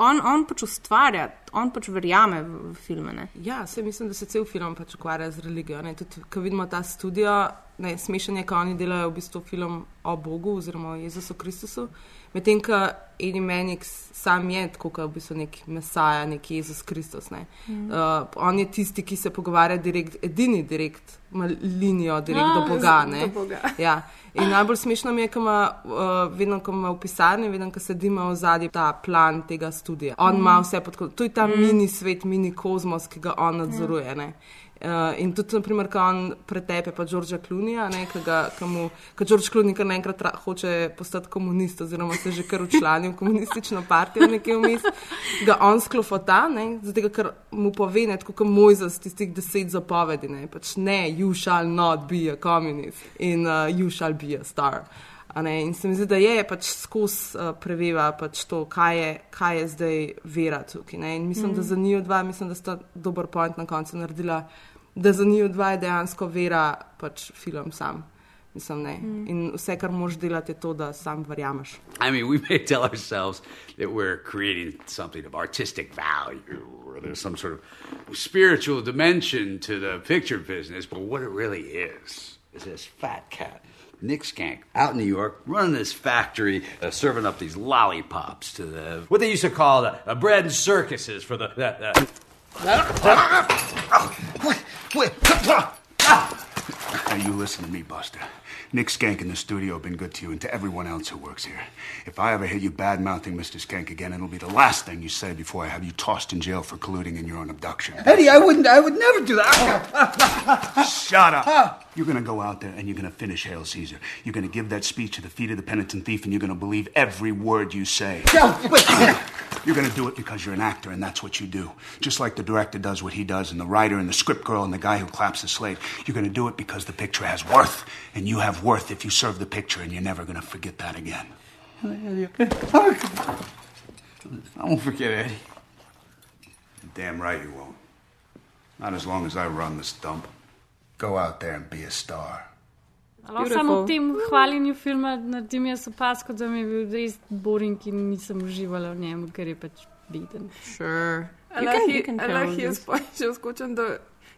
on, on pač ustvarja, on pač verjame v, v filme. Ne. Ja, se mislim, da se cel film pač ukvarja z religijo. ne. Tudi, ko vidimo ta studio, ne, smešen je, ko oni delajo v bistvu film o Bogu oziroma o Jezusu Kristusu. Medtem ko Eddie Mannix sam je tako, kot v bistvu nek Mesaja, nek Jezus Kristus. Ne. Mhm. Uh, on je tisti, ki se pogovarja direkt, edini direkt, linijo direkt A, do Boga. ne. do Boga. Ja. In najbolj smešno mi je, ko ima, uh, vedno, ko ima v pisarni, vedno, ko sedimo v zadnji ta plan tega studia. On ima Mhm. vse pod kontrolom. To je ta Mhm. mini svet, mini kozmos, ki ga on nadzoruje. ne. Uh, in tudi, naprimer, ko on pretepe pa Đorđa Klunija, ko Đorđ Klunij kar naenkrat ra- hoče postati komunist, oziroma se že kar učlanil v komunistično partijo, nekje vmes, ga on sklofota, ne, zato ker mu pove, ne, tako kot Mojzes, tistih deset zapovedi, ne, pač ne, you shall not be a communist in uh, you shall be a star. Ne, in se mi zdi, da je pač skozi uh, preveva pač to, kaj je, kaj je zdaj vera tukaj. Ne? In mislim, mm. da Mhm. za njiju dva, mislim, da sta dober point na koncu naredila, da za njiju dva je dejansko vera pač film sam. Mislim, ne. Mm. In vse, kar moš delati, je to, da sam verjameš. I mean, we may tell ourselves that we're creating something of artistic value or there's some sort of spiritual dimension to the picture business, but what it really is is this fat cat, Nick Skank, out in New York, running this factory, uh, serving up these lollipops to the what they used to call the, the bread and circuses for the. the, the Now you listen to me, Buster. Nick Skank in the studio have been good to you and to everyone else who works here. If I ever hear you bad mouthing Mr. Skank again, it'll be the last thing you say before I have you tossed in jail for colluding in your own abduction. Eddie, I wouldn't. I would never do that. Shut up. You're going to go out there and you're going to finish Hail Caesar. You're going to give that speech to the feet of the penitent thief and you're going to believe every word you say. No, wait. You're going to do it because you're an actor and that's what you do. Just like the director does what he does and the writer and the script girl and the guy who claps the slate. You're going to do it because the picture has worth and you have worth if you serve the picture and you're never going to forget that again. I won't forget Eddie. Damn right you won't. Not as long as I run this dump. Go out there and be a star. Lahko samo v tem hvaljenju filma naredim jaz opasko, da mi je bil res boring in nisem uživala v njem, ker je pač beden. Sure. Lahko jaz pa če skočim, da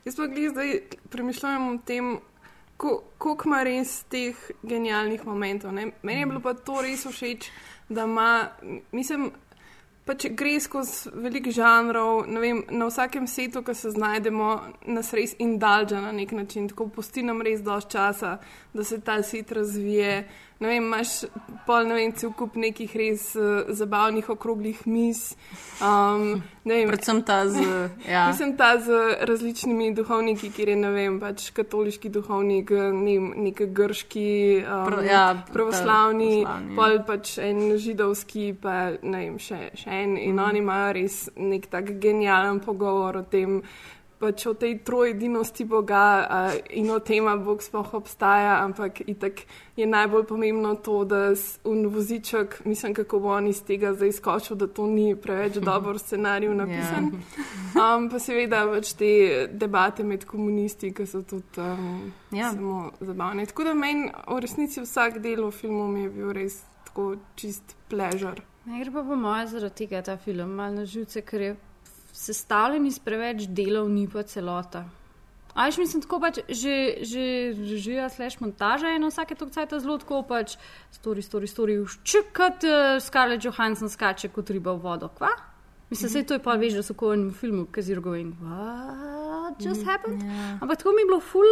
jaz pa glih zdaj premišljujem o tem, ko- koliko ima res teh genialnih momentov. Ne? Meni je bilo pa to res všeč, da ima, mislim, pač gre skozi veliko žanrov, vem, na vsakem setu, ki se znajdemo, nas res indulža na nek način, tako pusti nam res dosti časa, da se ta set razvije. Ne vem, imaš pol, ne vem, cel kup nekih res uh, zabavnih okroglih mis. Um, vem, Predvsem ta z. Ja. Mislim, ta z različnimi duhovniki, kjer je ne vem, pač katoliški duhovnik, ne vem, nek grški, um, Prav- ja, pravoslavni, pravoslavni. pol pač en židovski, pa ne vem, še, še en. In Mhm. oni imajo res nek tak genijalen pogovor o tem. Pač o tej trojedinosti Boga uh, in o tem, ali Bog sploh obstaja, ampak itak je najbolj pomembno to, da un voziček, mislim, kako bo on iz tega zdaj skočil, da to ni preveč dober scenarij napisan. Um, pa seveda pač te debate med komunisti, ki so tudi um, Ja. samo zabavne. Tako da meni v resnici vsak del v filmu mi je bil res tako čist pležar. Ne gre pa po mojem zaradi tega ta film malo na živce, ker je sestavljen iz preveč delov, ni pa celota. A veš, mislim, tako pač že, že režija, slash montaža je na vsake to cajt zelo tako pač story, story, story, ščekat, uh, Scarlett Johansson skače kot riba v vodo, kva? Mislim, mm -hmm. to je pa veš, da so kot v filmu, because you're going, what just Mhm, happened? ja. Ampak tako mi je bilo ful.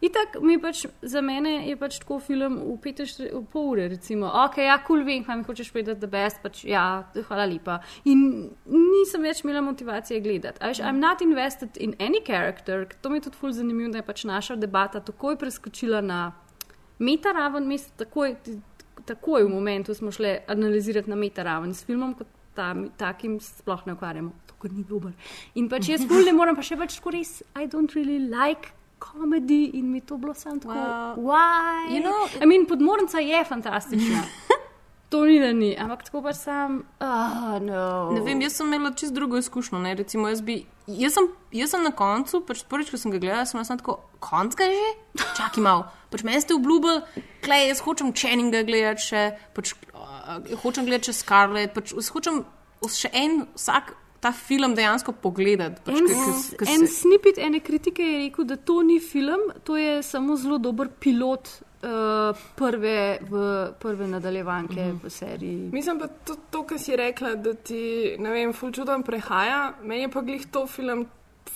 Itak mi pač za mene je pač tako film v 45 v pol ure, recimo, ok, ja, kul cool, vem, kaj mi hočeš povedati, da best, pač ja, hvala lepa. In nisem več imela motivacije gledati. A Veš, I'm not invested in any character, to mi je tudi ful zanimivo, da je pač naša debata takoj preskočila na meta raven, mest, takoj, takoj v momentu smo šli analizirati na meta raven s filmom, kot ta, takim sploh ne ukvarjamo. Ker ni dober. In pač jaz ful ne morem, pa še pač tako res, I don't really like. Komedi in mi to bilo samo tako. Well, Why? you know- I mean, podmornica je fantastična. to ni da ni, ampak tako pač sam. Oh, no. Ne vem, jaz sem imela čist drugo izkušnjo. Ne? Recimo, jaz, bi, jaz, sem, jaz sem na koncu, pač prvič, ko sem ga gledala, sem samo tako, konc ga že? Čakaj malo. Pač meni ste obljubili, klej, jaz hočem Channinga gledati še, pač, uh, hočem gledati še Scarlett, pač hočem še en vsak ta film dejansko pogledati. Pač, En, s- ke en se- snipit ene kritike je rekel, da to ni film, to je samo zelo dober pilot uh, prve, v, prve nadaljevanke Mhm. mm -hmm. v seriji. Mislim pa tudi to, kar si rekla, da ti, ne vem, ful čudom prehaja. Meni je pa glih to film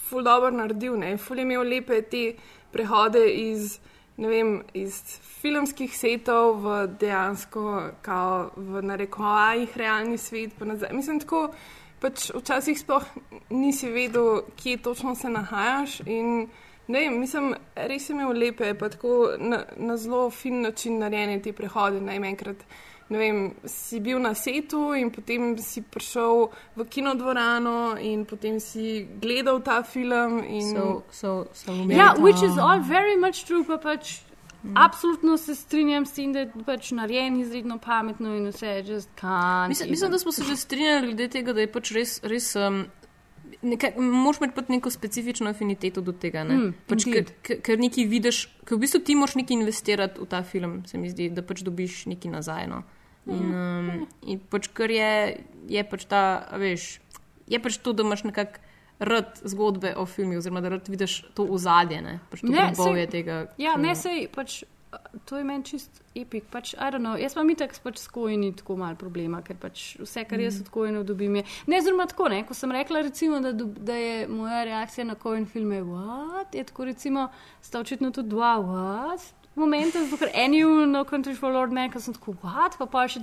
ful dobro naredil, ne. Ful je imel lepe te prehode iz, ne vem, iz filmskih setov v dejansko, kao v narekovajih realni svet. pa nazaj. Mislim, tako pač včasih sploh nisi vedel, kje točno se nahajaš in Ne mislim, res je imel lepe, pa tako na, na zelo fin način narejene te prehode. Ne enkrat ne vem, si bil na setu in potem si prišel v kinodvorano in potem si gledal ta film. In... So, so, so Ja, which is all very much true, pa pač mm. absolutno se strinjam s tem, da je pač narejen izredno pametno in vse just can't. Mislim, mislim, da smo se že strinjali glede tega, da je pač res. res um, Nekaj, moraš imeti pač neko specifično afiniteto do tega. Mm, pač, ker, ker, nekaj vidiš, ker v bistvu ti moraš nekaj investirati v ta film, se mi zdi, da pač dobiš nekaj nazaj. No. In, um, in pač kar je, je pač ta, veš, je pač to, da imaš nekako rad zgodbe o filmu, oziroma da rad vidiš to ozadje, ne pač sej- tega. Ja, ne sej, pač to je meni čist epik. Pač, I don't know, jaz pa mi tako pač s kojni tako malo problema, ker pač vse, kar jaz Mhm. od kojne dobim, je. Ne, zelo tako, ne, ko sem rekla, recimo, da, da je moja reakcija na kojn film je what, je tako recimo, sta očitno tudi dva what. Momente, zato ker eni No Country for Lord Man, ki sem tako, what, pa pa še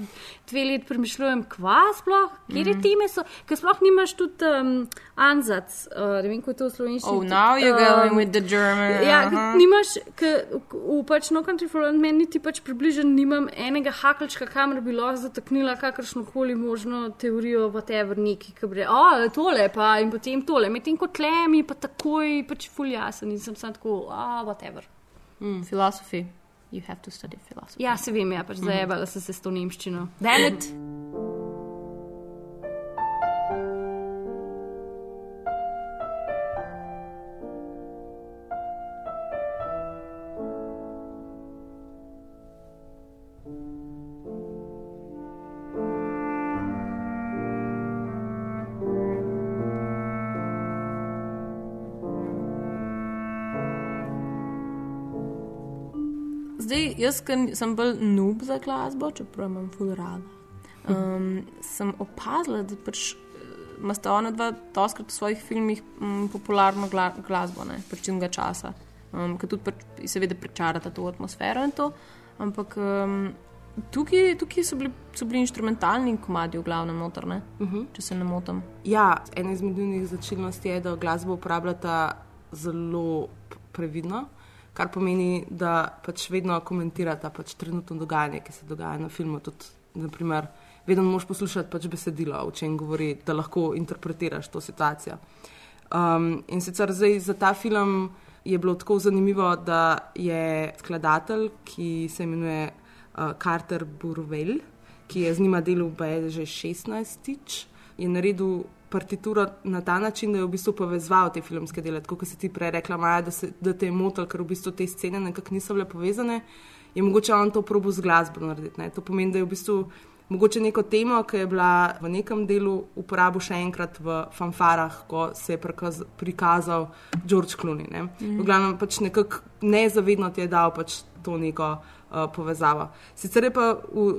dve leti premišljujem, kva sploh, kje mm. time so, ker sploh nimaš tudi um, anzac, uh, ne vem, kako je to v slovenščini. Oh, now you're um, going with the German. Ja, uh -huh. nimaš, ker v pač No Country for Lord Man niti pač približno nimam enega hakelčka, kamor bi lahko zataknila kakršno koli možno teorijo, whatever, neki, ki bi o, tole pa in potem tole, medtem ko tle mi pa takoj pač fuljasen in sem sam tako, a, whatever. Mm, philosophy. You have to study philosophy. Ja, se vem, ja, pač zajebala sem se s to nemščino. Damn it! Jaz, sem bolj nub za glasbo, čeprav imam ful rada, um, sem opazila, da pač imate ona dva doskrat v svojih filmih um, popularno gla glasbo, ne, pač čim ga časa, um, ki tudi pač, seveda prečarata to atmosfero in to, ampak um, tukaj, tukaj so, bili, so bili instrumentalni komadi v glavnem notor, ne, uh -huh. če se ne motim. Ja, ena izmed njunih značilnosti je, da glasbo uporabljata zelo previdno kar pomeni, da pač vedno komentirata pač trenutno dogajanje, ki se dogaja na filmu. Tudi, naprimer, vedno moš poslušati pač besedilo, o čem govori, da lahko interpretiraš to situacijo. Um, in sicer zdaj za ta film je bilo tako zanimivo, da je skladatelj, ki se imenuje uh, Carter Burwell, ki je z njima delal že 16 tič, je naredil partituro na ta način, da je v bistvu povezal te filmske dele. Tako kot si ti prej rekla, Maja, da, se, da te je motil, ker v bistvu te scene nekako niso bile povezane, je mogoče on to probo z glasbo narediti. Ne? To pomeni, da je v bistvu mogoče neko temo, ki je bila v nekem delu uporabil še enkrat v fanfarah, ko se je prikaz, prikazal George Clooney. Ne? Mm. V glavnem pač nekako nezavedno ti je dal pač to neko. Uh, povezava. Sicer je pa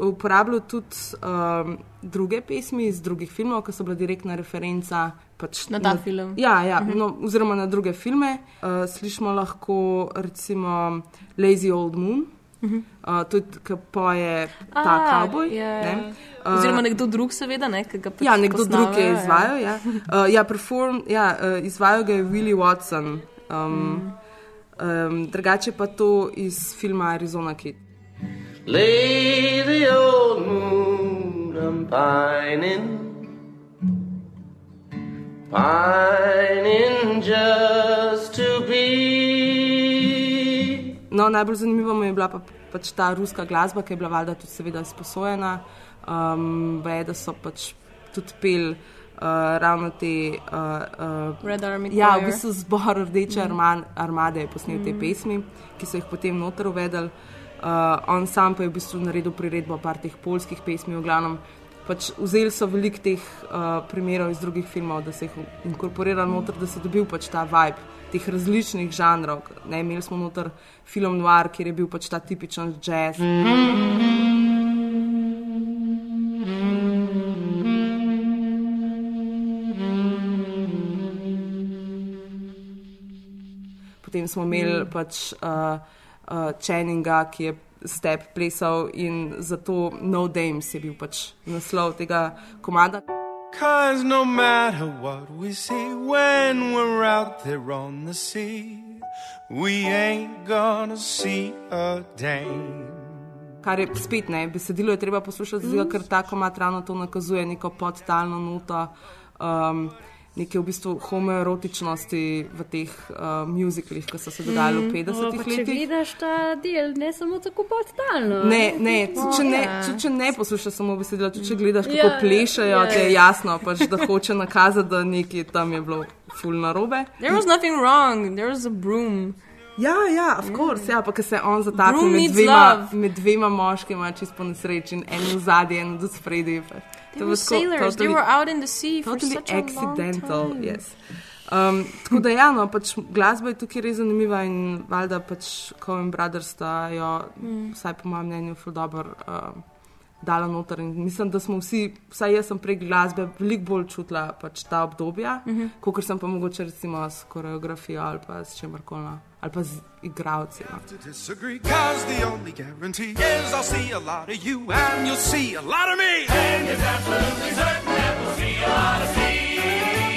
uporabljal tudi um, druge pesmi iz drugih filmov, ki so bile direktna referenca pač na ta na, film. Ja, ja uh -huh. no, oziroma na druge filme. Uh, slišimo lahko recimo Lazy Old Moon. Uh -huh. uh, tudi, ki poje ta kavboj. Yeah. Ne? Uh, Oziroma, nekdo drug, seveda, ne, ki ga pač Ja, nekdo posnave, drug je izvajal. Ja, ja. Uh, ja, perform, ja uh, izvajal ga je Willie Watson. Um, mm. Um, drugače pa to iz filma Arizona Kid. Lay the old moon, I'm pining, pining just to be. No, najbolj zanimivo mi je bila pa, pač ta ruska glasba, ki je bila valjda tudi seveda sposojena. Um, ve, da so pač tudi pel ravno te. Uh, uh, Red Army. Ja, v bistvu zbor Rdeče mm. armade je posnel mm. te Mhm. pesmi, ki so jih potem noter uvedli. Uh, on sam pa je v bistvu naredil priredbo par teh polskih pesmi, v glavnem. Pač vzeli so veliko teh uh, primerov iz drugih filmov, da se jih inkorporira noter, da se dobil pač ta vibe teh različnih žanrov. Ne, imeli smo noter film Noir, kjer je bil pač ta tipičen jazz. Potem smo imeli mm. pač uh, uh, Channinga, ki je step plesal in zato No Dames je bil pač naslov tega komada. Cause no matter what we see when we're out there on the sea, we ain't gonna see a dame. Kar je spet ne, besedilo je treba poslušati, mm. ker ta komat ravno to nakazuje neko podtalno noto, um, neke v bistvu homoerotičnosti v teh uh, muziklih, ki so se dogajali v 50-ih Če letih. vidiš ta del, ne samo tako podtalno. Ne, ne, tudi če ne, če, če ne poslušaš samo besedila, tudi če gledaš, kako Ja, plešajo, ja, ti je ja. jasno, pač, da hoče nakazati, da nekaj tam je bilo ful narobe. There was nothing wrong, there was a broom. Ja, ja, of course, ja, pa ker se je on Broom med dvema, med dvema moškima, čisto in en v zadnji, en v spredi. They were sailors, they were out in the sea for totally such a long accidental. time. Yes. Um, tako da, ja, no, pač glasba je tukaj res zanimiva in valjda pač Coen Brothers sta jo, Mm. vsaj po mojem mnenju, ful dobro uh, dala noter. In mislim, da smo vsi, vsaj jaz sem prek glasbe, veliko bolj čutila pač ta obdobja, uh. -huh. kot sem pa mogoče recimo s koreografijo ali pa s čemarkoli, no. ali pa z igravci. No. and me. It's absolutely certain that we'll see a lot of sea.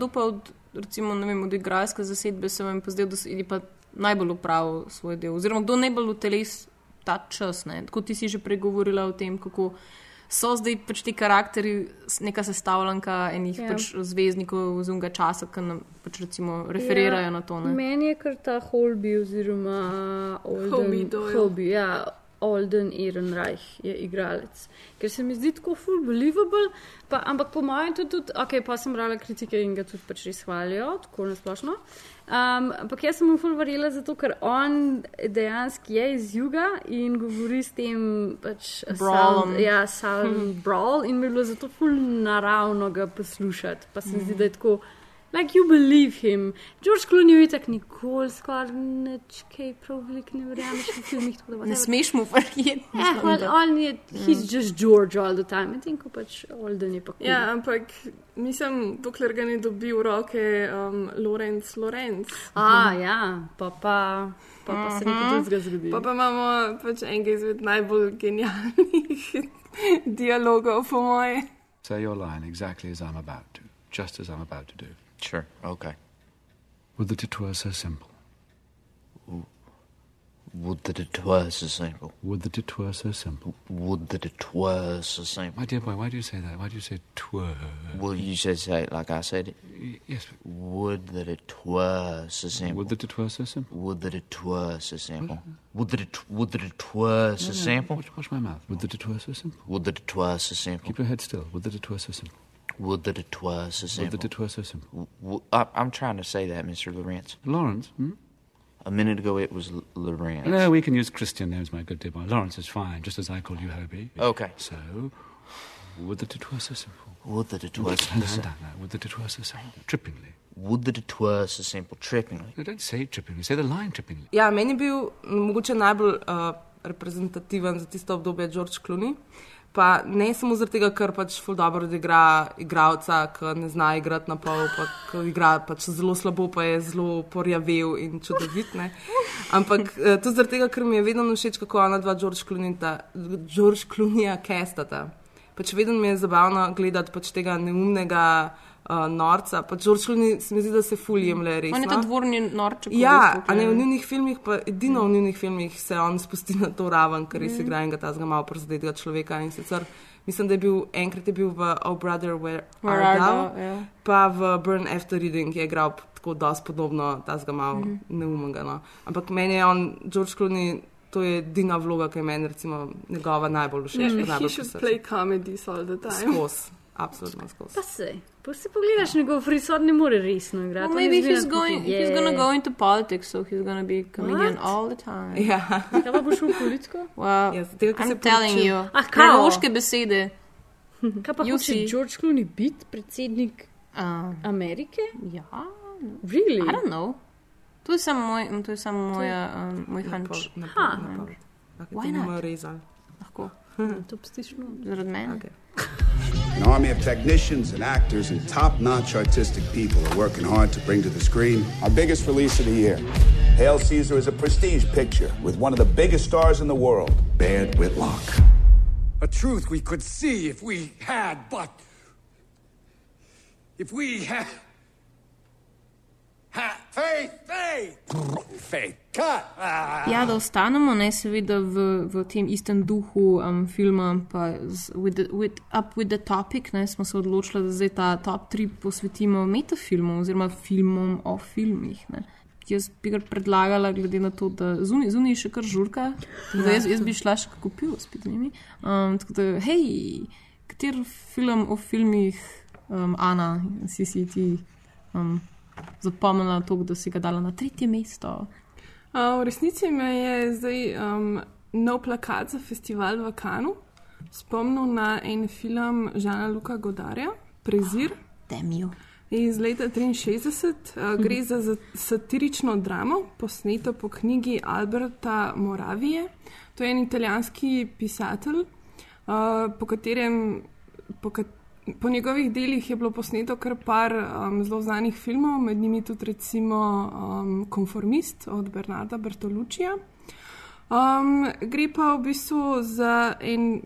Kdo pa, od, recimo, ne vem, od igralske zasedbe se vam je pa zdel, da je pa najbolj upravil svoj del? Oziroma, kdo najbolj uteles ta čas? Ne? Tako ti si že pregovorila o tem, kako so zdaj pač ti karakteri neka sestavljanka enih Ja. ja. pač zvezdnikov z unga časa, ki nam pač recimo referirajo ja, na to. Ne? Meni je kar ta Holby oziroma Doyle. Hobie, ja, Olden Ehrenreich je igralec. Ker se mi zdi tako full believable, pa, ampak po mojem tudi, tudi ok, pa sem brala kritike in ga tudi pač res hvalijo, tako nasplošno. Um, ampak jaz sem mu full verjela zato, ker on dejansko je iz juga in govori s tem pač Brawlom. sound- Ja, sound Hmm. brawl in mi je bilo zato full naravno ga poslušati. Pa se mi zdi, da je tako. Like you believe him. George Clooney je tako nikoli skoraj nič, kaj prav veliko ne verjameš v filmih. tako da Ne smeš mu verjeti. Ja, mislim, on, on je, he's just George all the time. Medtem ko pač Olden je pa cool. Ja, ampak mislim, dokler ga ne dobi v roke um, Lorenz Lorenz. A, ja, pa pa, pa, pa se nekaj Mhm. drugega zgodi. Pa pa imamo pač enega izmed najbolj genialnih dialogov, po moje. Say your line exactly as I'm about to, just as I'm about to do. Sure, okay. Would that it were so simple. Would that it were so simple. Would that it were so simple. Would that it were so simple. My dear boy, why do you say that? Why do you say twere? Well, you said say it like I said it. Yes. Would that it were so simple. Would that it were so simple. Would that it were so simple. Would that it would that it were so No, no, simple. Watch, watch my mouth. Would that it were so simple. Would that it were so simple. Keep your head still. Would that it were so simple. Would that it were so Would simple. that it were so simple. W- w- I, I'm trying to say that, Mr. Lawrence. Lawrence? Hmm? A minute ago it was L- Lawrence. No, we can use Christian names, my good dear boy. Lawrence is fine, just as I call you Hobie. Okay. So, would that it were so simple. Would that it were so No, no, simple. no, no. Would that it were so simple. Trippingly. Would that it were so simple. Trippingly. No, don't say trippingly. Say the line trippingly. Ja, meni je bil m, mogoče najbolj uh, reprezentativen za tisto obdobje George Clooney. Pa ne samo zaradi tega, ker pač ful dobro odigra igralca, ki ne zna igrati na pol, pa ki igra pač zelo slabo, pa je zelo porjavel in čudovit. Ne? Ampak eh, tudi zaradi tega, ker mi je vedno všeč, kako ona dva George Clooneyja, George Clooneyja kestata. Pač vedno mi je zabavno gledati pač tega neumnega uh, norca. Pač George Clooney se mi zdi, da se ful jemlje resno. On je ta dvorni norček. Ja, a ne v njunih filmih, pa edino v njunih filmih se on spusti na to raven, ker res Mhm. igra enega tazga malo prizadetega človeka. In sicer mislim, da je bil enkrat je bil v Oh Brother Where, Where Art Art Thou, Thou, ja. pa v Burn After Reading je igral tako dosti podobno tazga malo Mhm. neumnega. No. Ampak meni je on, George Clooney, to je edina vloga, ki je meni recimo njegova najbolj všeč. Yeah, pa he najbolj pri should srcu. play comedies all the time. Skozi, absolutno skozi. Pa se, pa si pogledaš njegov frisor, ne more resno igrati. Well, maybe he's going, he's gonna "Yeah." go into politics, so he's gonna be a comedian What? all the time. Ja. Kaj pa bo šel v politiko? Well, Ja, zato, ker se I'm telling poročil. you. Ah, kao? Preroške besede. Kaj pa hoče. George Clooney biti predsednik Uh, Amerike? ja. Really? I don't know. To je samo moj, to je samo moja, um, moj hunch. Ha. Why not? Lahko. To pustiš no. Zaradi mene. An army of technicians and actors and top notch artistic people are working hard to bring to the screen our biggest release of the year. Hail Caesar is a prestige picture with one of the biggest stars in the world, Baird Whitlock. A truth we could see if we had, but. If we had. Ha! Faith, cut! Ah. Ja, da ostanemo, ne seveda v, v tem istem duhu um, filma, pa z, with the, with, up with the topic, ne, smo se odločili, da zdaj ta top 3 posvetimo metafilmom oziroma filmom o filmih. Ne. Jaz bi ga predlagala, glede na to, da zunaj zuni je še kar žurka, da jaz, jaz bi šla še kako pivo spet z njimi. Um, tako da, hej, kater film o filmih um, Ana, si si ti um, zapomnila to, da si ga dala na tretje mesto? Uh, v resnici me je zdaj um, nov plakat za festival v Kanu spomnil na en film Žana Luka Godarja, Prezir. Temijo. Iz leta 1963 uh, gre za, za satirično dramo, posneto po knjigi Alberta Moravije. To je en italijanski pisatelj, uh, po katerem, po, kat, po njegovih delih je bilo posneto kar par um, zelo znanih filmov, med njimi tudi recimo um, Konformist od Bernarda Bertolučija. Um, gre pa v bistvu za en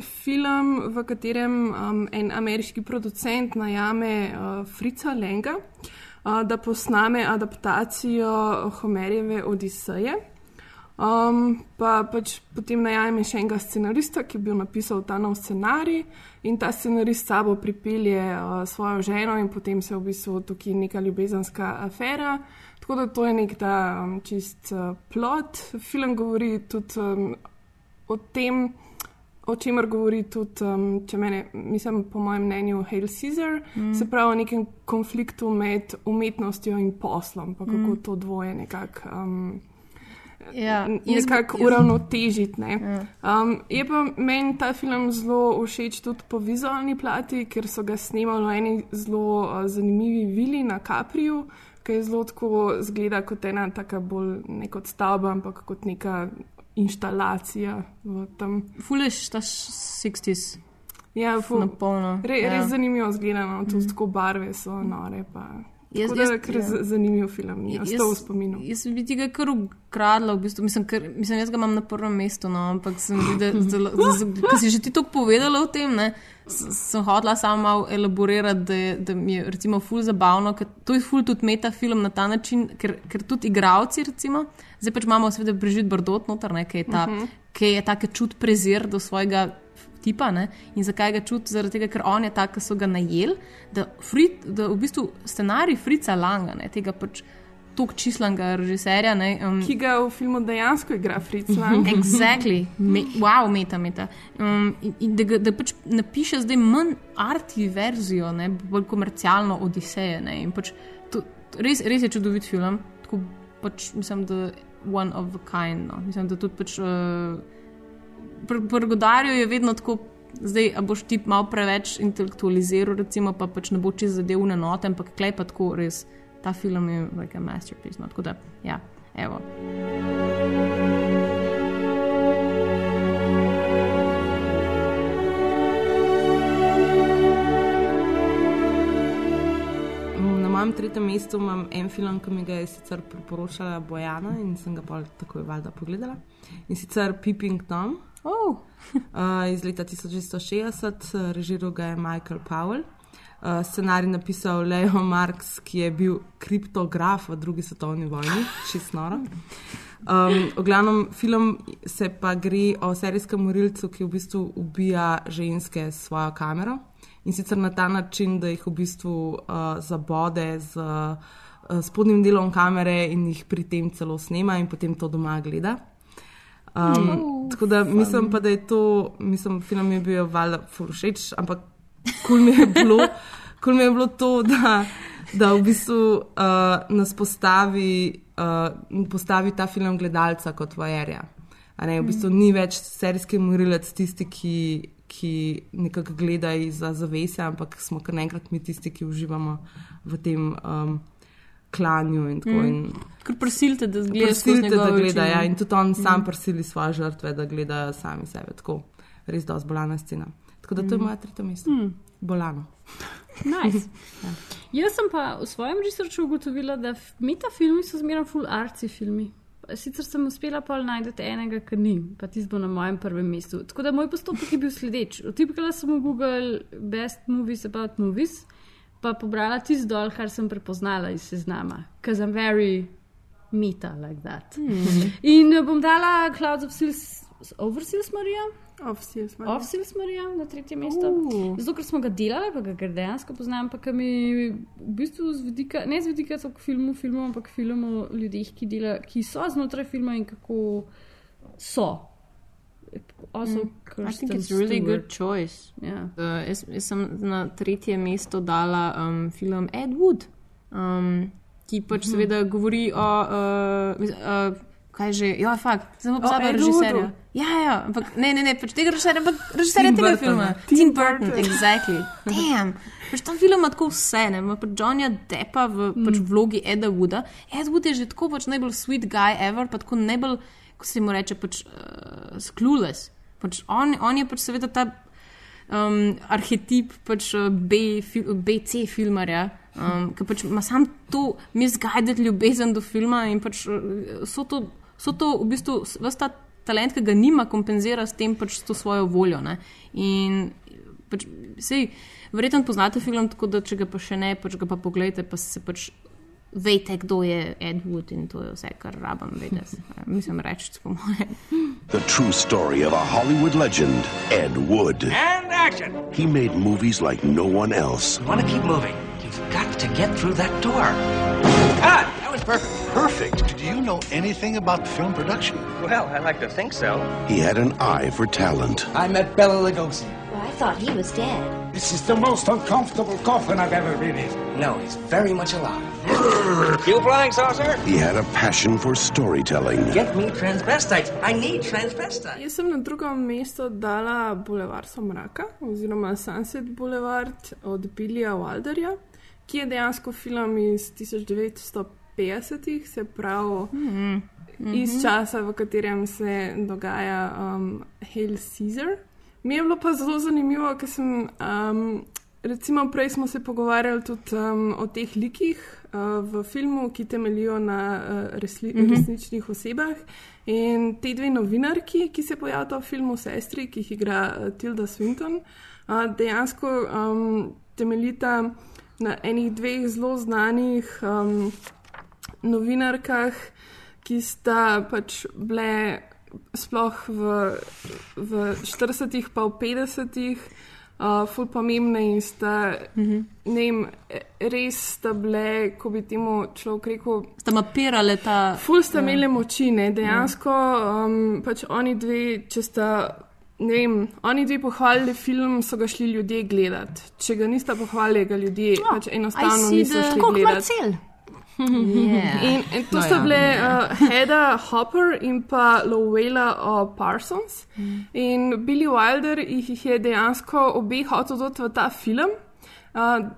film, v katerem um, en ameriški producent najame uh, Frica Lenga, uh, da posname adaptacijo Homerjeve Odiseje. Um, pa pač potem najame še enega scenarista, ki bil napisal ta nov scenarij, in ta scenarist sabo pripelje uh, svojo ženo, in potem se v bistvu tukaj neka ljubezenska afera. Tako da to je nek ta um, čist uh, plot. Film govori tudi um, o tem, o čemer govori tudi, um, če mene, mislim, po mojem mnenju, Hail Caesar, Mm. se pravi o nekem konfliktu med umetnostjo in poslom, pa kako mm. to dvoje nekako. Um, Ja, bi- nekako uravnotežiti. Ne? Um, je pa meni ta film zelo všeč tudi po vizualni plati, ker so ga snemali v eni zelo uh, zanimivi vili na Kapriju, ki je zelo tako zgleda kot ena taka bolj ne kot stavba, ampak kot neka inštalacija v tem. Fuleš ta 60s. Ja, ful, Na polno. Re, ja. Res zanimivo zgledano, tudi tako barve so nore. Pa. Jaz- Tako da jaz- je kar ja. zanimiv film, je ostal v spominu. Jaz bi ti ga kar ukradla, v bistvu. mislim, ker, mislim, jaz ga imam na prvem mestu, no, ampak sem videla, da si že ti to povedala o tem, ne, sem hotela samo malo elaborirati, da, je, da mi je recimo ful zabavno, ker to je ful tudi metafilm na ta način, ker, ker tudi igravci, recimo, zdaj pač imamo seveda Brižit Bardot noter, ne, ki je ta, Mhm. ki je ta, ki čut prezir do svojega tipa. Ne? In zakaj ga čuti? Zaradi tega, ker on je ta, ki so ga najeli, da, Frit, da v bistvu scenarij Frica Langa, ne? tega pač tok čislanga režiserja. Ne? Um, Ki ga v filmu dejansko igra Fritz Lang. Exactly, Me, wow, meta, meta. Um, in, in da, da pač napiše zdaj manj arti verzijo, ne, bolj komercialno Odiseje. Ne, in pač to, to, res, res je čudovit film, tako pač mislim, da one of a kind. No. Mislim, da tudi pač. Uh, Pri pri Godarju je vedno tako, zdaj, a boš ti malo preveč intelektualiziral, recimo, pa pač ne bo čez zadev na note, ampak klej pa tako res. Ta film je like a masterpiece. No. Tako da, ja, evo. Na mojem tretjem mestu imam en film, ki mi ga je sicer priporočala Bojana in sem ga pol takoj valjda pogledala. In sicer Peeping Tom oh. uh, iz leta 1960, režiral ga je Michael Powell. Uh, scenarij napisal Leo Marx, ki je bil kriptograf v drugi svetovni vojni, čist noro. Um, v glavnem, film se pa gre o serijskem morilcu, ki v bistvu ubija ženske s svojo kamero in sicer na ta način, da jih v bistvu uh, zabode z uh, spodnjim delom kamere in jih pri tem celo snema in potem to doma gleda. Um, Oh, tako da mislim pa, da je to, mislim, film je bil valjda všeč, ampak kul mi je bilo, kul mi je bilo to, da, da v bistvu uh, nas postavi, uh, postavi ta film gledalca kot vajerja. A Ne, v bistvu ni več serijski morilec tisti, ki, ki nekako gleda izza zavese, ampak smo kar naenkrat mi tisti, ki uživamo v tem um, klanju. In tako, Mm. in, Ker prisilite, da gledaš skozi Prisilite, da njegove gleda, oči, ja, in tudi on Mm. sam prisili svoje žrtve, da gledajo sami sebe. Tako, res dosti bolana scena. Tako da to je Mm. moja tretja mesto. Mm. Bolano. Nice. Ja. Jaz sem pa v svojem researchu ugotovila, da metafilmi so zmeraj full arci filmi. Sicer sem uspela pa najti enega, ki ni, pa tisti bo na mojem prvem mestu. Tako da moj postopek je bil sledeč. Vtipkala sem v Google Best Movies About Movies, pa pobrala tisto dol, kar sem prepoznala iz seznama, ker sem very meta like that. Hmm. In eh, bom dala Clouds of Seals, Overseas Maria. Offseals Maria. Offseals Maria na tretje mesto. Uh. Zato, ker smo ga delali, pa ga dejansko poznam, pa mi v bistvu z vidika, ne z vidika toliko filmov, filmov, ampak filmov o ljudeh, ki, dela, ki so znotraj filma in kako so. Also, Mm. I think it's a really good choice. Yeah. Uh, jaz, jaz sem na tretje mesto dala um, film Ed Wood. um, ki pač seveda govori o. Uh, uh, kaj že, ja, fakt, zelo Edu režiserja. Woodu. Ja, ja, ampak ne, ne, ne, pač tega režiserja, ampak režiserja tega Burtona. filma. Tim Tim Burton, Burton. exactly. Damn. Pač tam film ima tako vse, ne, ima pač Johnnyja Deppa v pač Mm. vlogi Eda Wooda. Ed Wood je že tako pač najbolj sweet guy ever, pa tako najbolj, ko se mu reče, pač uh, clueless. Pač on, on je pač seveda ta um, arhetip pač uh, B, fi, BC filmarja, um, ki pač ima sam to misguided ljubezen do filma in pač uh, so to, so to v bistvu vse ta talent, ki ga nima, kompenzira s tem pač s to svojo voljo. Ne? In pač, sej, verjetno poznate film, tako da če ga pa še ne, pač ga pa pogledajte, pa se pač. Vejte, kdo je Ed Wood in to je vse, kar rabim vedeti. Mislim, reči, po mojem. The true story of a Hollywood legend, Ed Wood. And action! He made movies like no one else. You want to keep moving. You've got to get through that door. Ah, that was perfect. Perfect. Do you know anything about film production? Well, I like to think so. He had an eye for talent. I met Bella Lugosi. Well, I thought he was dead. This is the most uncomfortable coffin I've ever been in. No, he's very much alive. you flying saucer? He had a passion for storytelling. Get me transvestites. I need transvestites. Jaz sem na drugo mesto dala Boulevard Somraka, oziroma Sunset Boulevard od Billija Wilderja, ki je dejansko film iz 1950-ih, se pravi Mhm. iz Mhm. časa, v katerem se dogaja um, Hail Caesar. Mi je bilo pa zelo zanimivo, ker sem. Um, Recimo, prej smo se pogovarjali tudi um, o teh likih uh, v filmu, ki temeljijo na uh, resli, Mhm. resničnih osebah. In te dve novinarki, ki se pojavljajo v filmu Sestri, ki jih igra uh, Tilda Swinton, uh, dejansko um, temeljita na enih dveh zelo znanih um, novinarkah, ki sta pač bile sploh v, v 40-ih, pa v 50-ih. Uh, ful pomembne in sta, mm -hmm. ne vem, res sta bile, ko bi temu človek rekel, Sta mapirale ta. Ful sta ja. imeli moči, ne? dejansko um, pač oni dve, če sta. Ne vem, oni dve pohvalili film, so ga šli ljudje gledati. Če ga nista pohvalili, ga ljudje oh, pač enostavno niso šli gledati. Yeah. In, in to No, sta ja. bile uh, Hedda Hopper in pa Lowella uh, Parsons. Mm. In Billy Wilder jih je dejansko obeh hotel dati v ta film. Uh,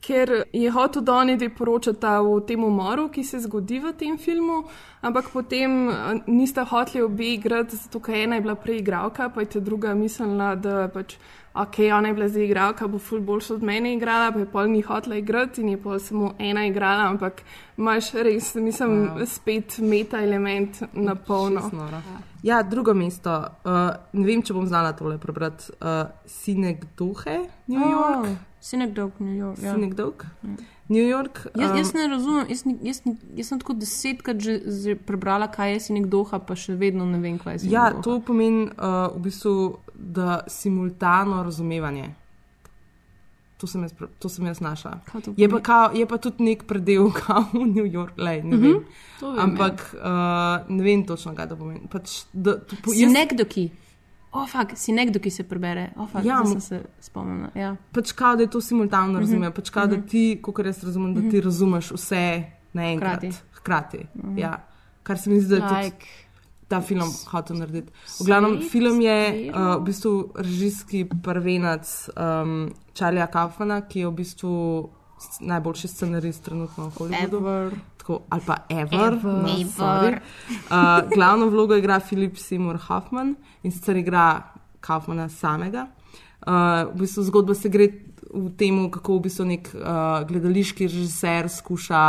Ker je hotel, dve poročata o tem umoru, ki se zgodi v tem filmu, ampak potem uh, nista hoteli obe igrati, zato ker ena je bila prej igralka, pa je ta druga mislila, da pač, ok, ona je bila zdaj igralka, bo ful boljša od mene igrala, pa je pol ni hotela igrati in je pol samo ena igrala, ampak imaš res, mislim, Wow. wow. spet meta element na polno. Noro. Ja, drugo mesto. Uh, ne vem, če bom znala tole prebrati. Uh, Sinekdohe, New York. Oh, Synecdoche, New York. Ja. Synecdoche, New York. Jaz, um, jaz ne razumem, jaz, jaz, jaz sem tako desetkrat že, že prebrala, kaj je Synecdoche, pa še vedno ne vem, kaj je Ja, Synecdoche. to pomeni uh, v bistvu, da simultano razumevanje. To sem jaz, to sem jaz našla. Je pa, kao, je pa tudi nek predel, kot v New Yorku, ne Mhm, vem. to vem, ja. Ampak uh, ne vem točno, kaj to pomeni. Pač, da, to, po, jaz, Synecdoche. O, fak, Synecdoche se prebere. O, fak, Ja, ja, sem se spomnila. Ja. pač kao, da je to simultano Mhm, razumejo. Pač kao, da mhm. ti, kot jaz razumem, da ti Mhm. razumeš vse naenkrat. Hkrati. Hkrati. Mhm. Ja. Kar se mi zdi, da je tudi Like- ta film hotel narediti. V glavnem, film je uh, v bistvu režijski prvenec um, Charlieja Kaufmana, ki je v bistvu najboljši scenarist trenutno v Hollywoodu. Ever. Tako, ali pa Ever. Ever. No, Ever. uh, glavno vlogo igra Philip Seymour Hoffman in sicer igra Kaufmana samega. Uh, v bistvu zgodba se gre v tem, kako v bistvu nek uh, gledališki režiser skuša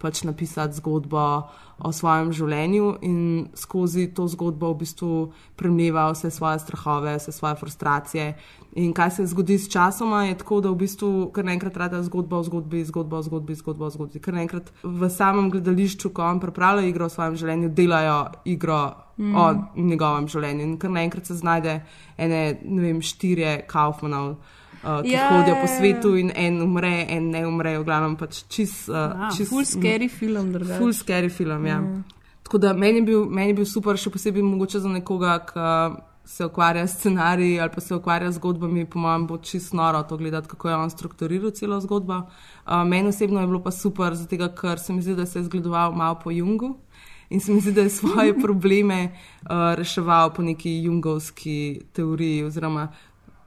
pač napisati zgodbo o svojem življenju in skozi to zgodbo v bistvu premljeva vse svoje strahove, vse svoje frustracije. In kaj se zgodi s časoma, je tako, da v bistvu kar naenkrat rada zgodba o zgodbi, zgodba o zgodbi, zgodba o zgodbi. Kar naenkrat v samem gledališču, ko on pripravlja igro o svojem življenju, delajo igro Mm. mm. o njegovem življenju. In kar naenkrat se znajde ene, ne vem, štirje kaufmanov. Uh, ki Ja, yeah. hodijo po ja, ja. svetu in en umre, en ne umre, v glavnem pač čist. Uh, Wow, čist ful scary film, drugače. Ful scary film, ja. Mm. Tako da meni je bil, meni je bil super, še posebej mogoče za nekoga, ki se ukvarja s scenariji ali pa se ukvarja z zgodbami, po mojem, bo čist noro to gledati, kako je on strukturiral celo zgodbo. Uh, meni osebno je bilo pa super, zato ker se mi zdi, da se je zgledoval malo po Jungu. In se mi zdi, da je svoje probleme uh, reševal po neki jungovski teoriji, oziroma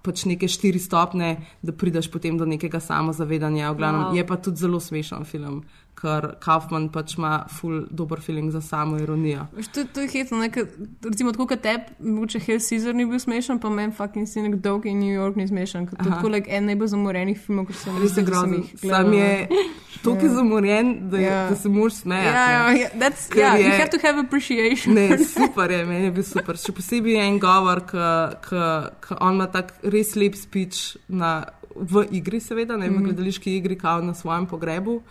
pač neke štiri stopne, da prideš potem do nekega samozavedanja. V glavnem, Wow. Je pa tudi zelo smešen film, ker Kaufman pač ima ful dober feeling za samo ironijo. To, to je hitro, ne, ker, recimo tako kot tebi, mogoče Hell Caesar ni bil smešen, pa meni fucking Sinek Dog in New York ni smešen, ker to je tako like, en najbolj zamorenih filmov, kot sem Res je grozen. Sam je toliko zamorjen, da, yeah. da se moraš smejati. Ja, ja, ne. ja, that's, Ker yeah, you je- have to have appreciation. Ne, super je, meni je bil super. Še posebej en govor, ki on ima tak res lep speech na, v igri, seveda, ne v Mhm. gledališki igri, kao na svojem pogrebu. Uh,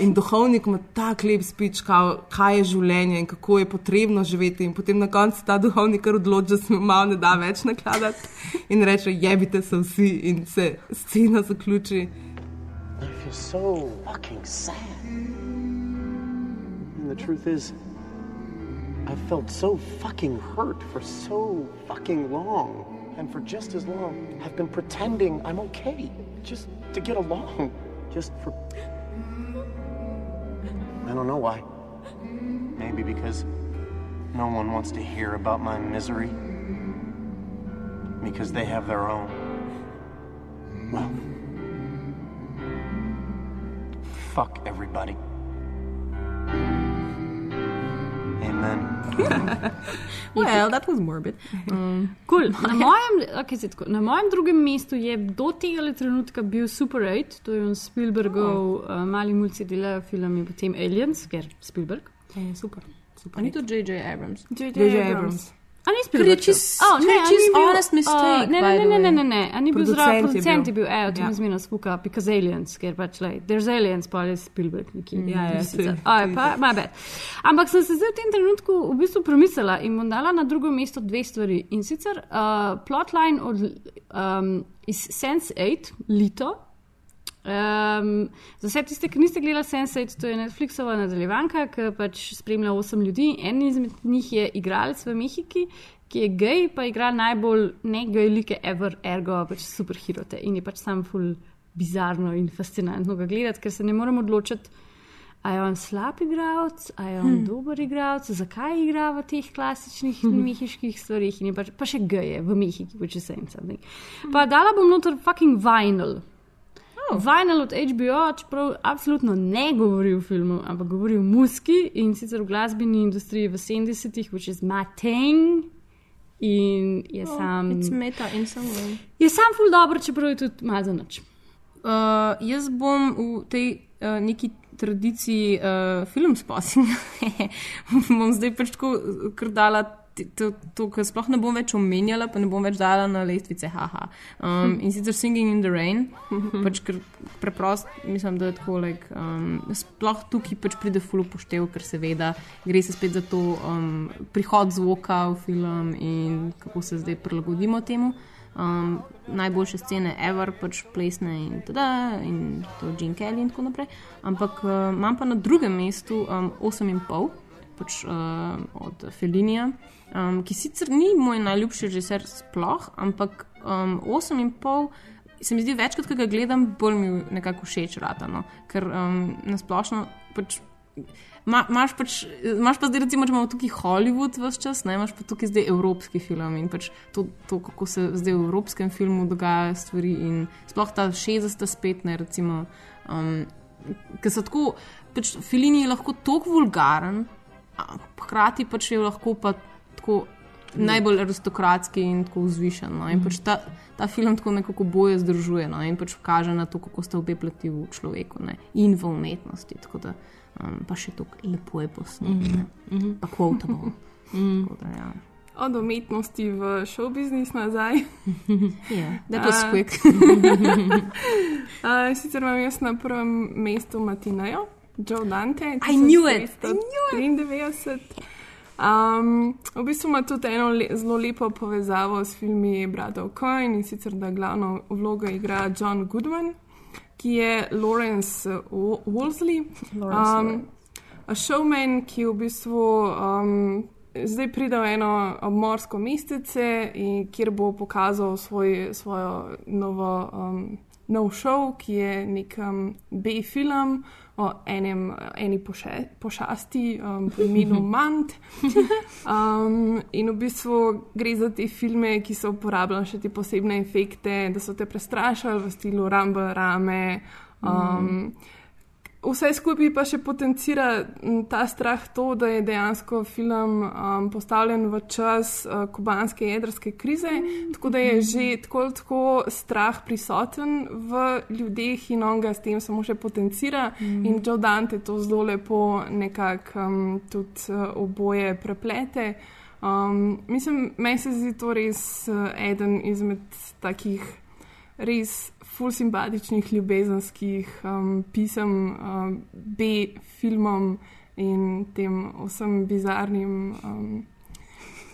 in duhovnik ima tak lep speech, kao, kaj je življenje in kako je potrebno živeti. In potem na koncu ta duhovnik kar odloči, da se mu malo ne da več nakladati in reče: jebite se vsi, in se scena zaključi. So the truth is, I've felt so fucking hurt for so fucking long. And for just as long, I've been pretending I'm okay. Just to get along. Just for. I don't know why. Maybe because no one wants to hear about my misery. Because they have their own. Well, fuck everybody. Amen. well, that was morbid. Um, Cool. Na, mojem, okay, tako, na mojem drugem mestu je do tega trenutka bil Super 8, to je on Spielbergov, oh. uh, mali mulci delajo film in potem Aliens, ker Spielberg. Je super. super. Ni to J.J. Abrams? J.J. Abrams. A ni Spielberg? je čist- oh, ne, je čist honest mistake, Uh, ne, ne, ne, ne, ne, ne, a ni bil zraven, producent je bil. evo, to Ja. mi zmena spuka, because Aliens, ker pač, like, there's Aliens, pa je Spielberg neki. Ja, ja, sicer. tudi- A, je pa, my bad. Ampak sem se zdaj v tem trenutku v bistvu premislila in bom dala na drugo mesto dve stvari. In sicer uh, plotline od, um, iz Sense8, Lito. Um, za vse tiste, ki niste gledali Sense8, to je Netflixova nadaljevanka, ki pač spremlja osem ljudi. En izmed njih je igralec v Mehiki, ki je gej, pa igra najbolj ne-gej like ever, ergo pač superherote. In je pač sam ful bizarno in fascinantno ga gledati, ker se ne morem odločiti. A je on slab igralec, a je on Hm. hmm. dober igralec, zakaj igra v teh klasičnih hmm. mehiških stvarih, in je pač, pa še geje v Mehiki, če se jim something. Pa dala bom noter fucking vinyl. Oh. Vinyl od HBO, čeprav absolutno ne govori o filmu, ampak govori o muski in sicer v glasbeni industriji v 70-ih, which is my thing. In je Oh, sam. meta in some way. Je sam ful dobro, čeprav je tudi malo za noč. Uh, jaz bom v tej uh, neki tradiciji uh, film spasila. bom zdaj pač tako uh, kar dala ti- to, to kar sploh ne bom več omenjala, pa ne bom več dala na lestvice. Haha. Um, in sicer Singing in the Rain, pač ker preprosto mislim, da je tako. Like, um, sploh tukaj pač pride ful upoštev, ker seveda gre se spet za to um, prihod zvoka v film in kako se zdaj prilagodimo temu. Um, najboljše scene ever, pač plesne in tada, in to Jean Kelly in tako naprej. Ampak uh, imam pa na drugem mestu um, 8,5 pač, uh, od Felinija, um, ki sicer ni moj najljubši režiser sploh, ampak um, 8,5 se mi zdi večkrat, ko ga gledam, bolj mi nekako všeč ratano, ker um, nasplošno pač. Ma, Máš pač, imaš pa zdaj, recimo, če imamo tukaj Hollywood vse čas, ne imaš pa tukaj zdaj evropski film in pač to, to, kako se zdaj v evropskem filmu dogajajo stvari in sploh ta 60. spet, ne recimo, um, ker so tako, pač filini je lahko tako vulgaren, hkrati pač je lahko pa tako najbolj aristokratski in tako vzvišen. No? In pač ta, ta film tako nekako boje združuje no? in pač kaže na to, kako sta obe plati v človeku ne? in v umetnosti. Tako da um, pa še tako lepo je posnet, Mhm, mm -hmm. pa quotable. Mhm. Tako da, ja. Od umetnosti v show business nazaj. Yeah, that was quick. uh, sicer imam jaz na prvem mestu Matinajo, Joe Dante. I knew it, I 1993. Um, v bistvu ima tudi eno le, zelo lepo povezavo s filmi Bratov Coin in sicer da glavno vlogo igra John Goodman, ki je Lawrence Wolseley. Um, a showman, ki v bistvu um, zdaj pride v eno obmorsko mestece, kjer bo pokazal svoj, svojo novo, um, nov šov, ki je nek um, B-film o enem, eni poše, pošasti um, po imenu Mant. Um, in v bistvu gre za te filme, ki so uporabljali še te posebne efekte, da so te prestrašali v stilu Rumble Rame. Um, Vse skupaj pa še potencira ta strah, to, da je dejansko film um, postavljen v čas uh, kubanske jedrske krize, tako da je že tako ali tako strah prisoten v ljudeh in on ga s tem samo še potencira. Mhm. In Joe Dante to zelo lepo nekako um, tudi uh, oboje preplete. Um, mislim, meni se zdi to res uh, eden izmed takih res ful simpatičnih ljubezenskih um, pisem, um, B-filmom in tem vsem bizarnim um,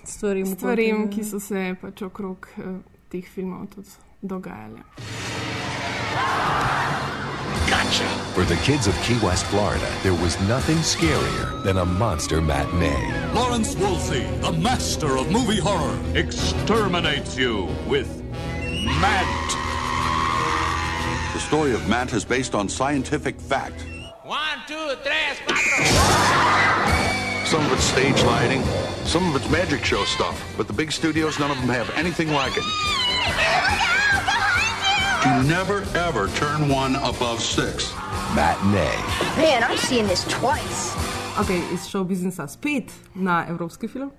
Stvarim stvarim ki so se pač okrog uh, teh filmov tudi dogajale. Gotcha. For the kids of Key West, Florida, there was nothing scarier than a monster matinee. Lawrence Wolfe, the master of movie horror, exterminates you with Mant. The story of Matt is based on scientific fact. One, two, tres, cuatro. Some of it's stage lighting, some of it's magic show stuff, but the big studios, none of them have anything like it. You never ever turn one above six. Matinee. Man, I've seen this twice. Ok, iz show biznisa spet na evropski film.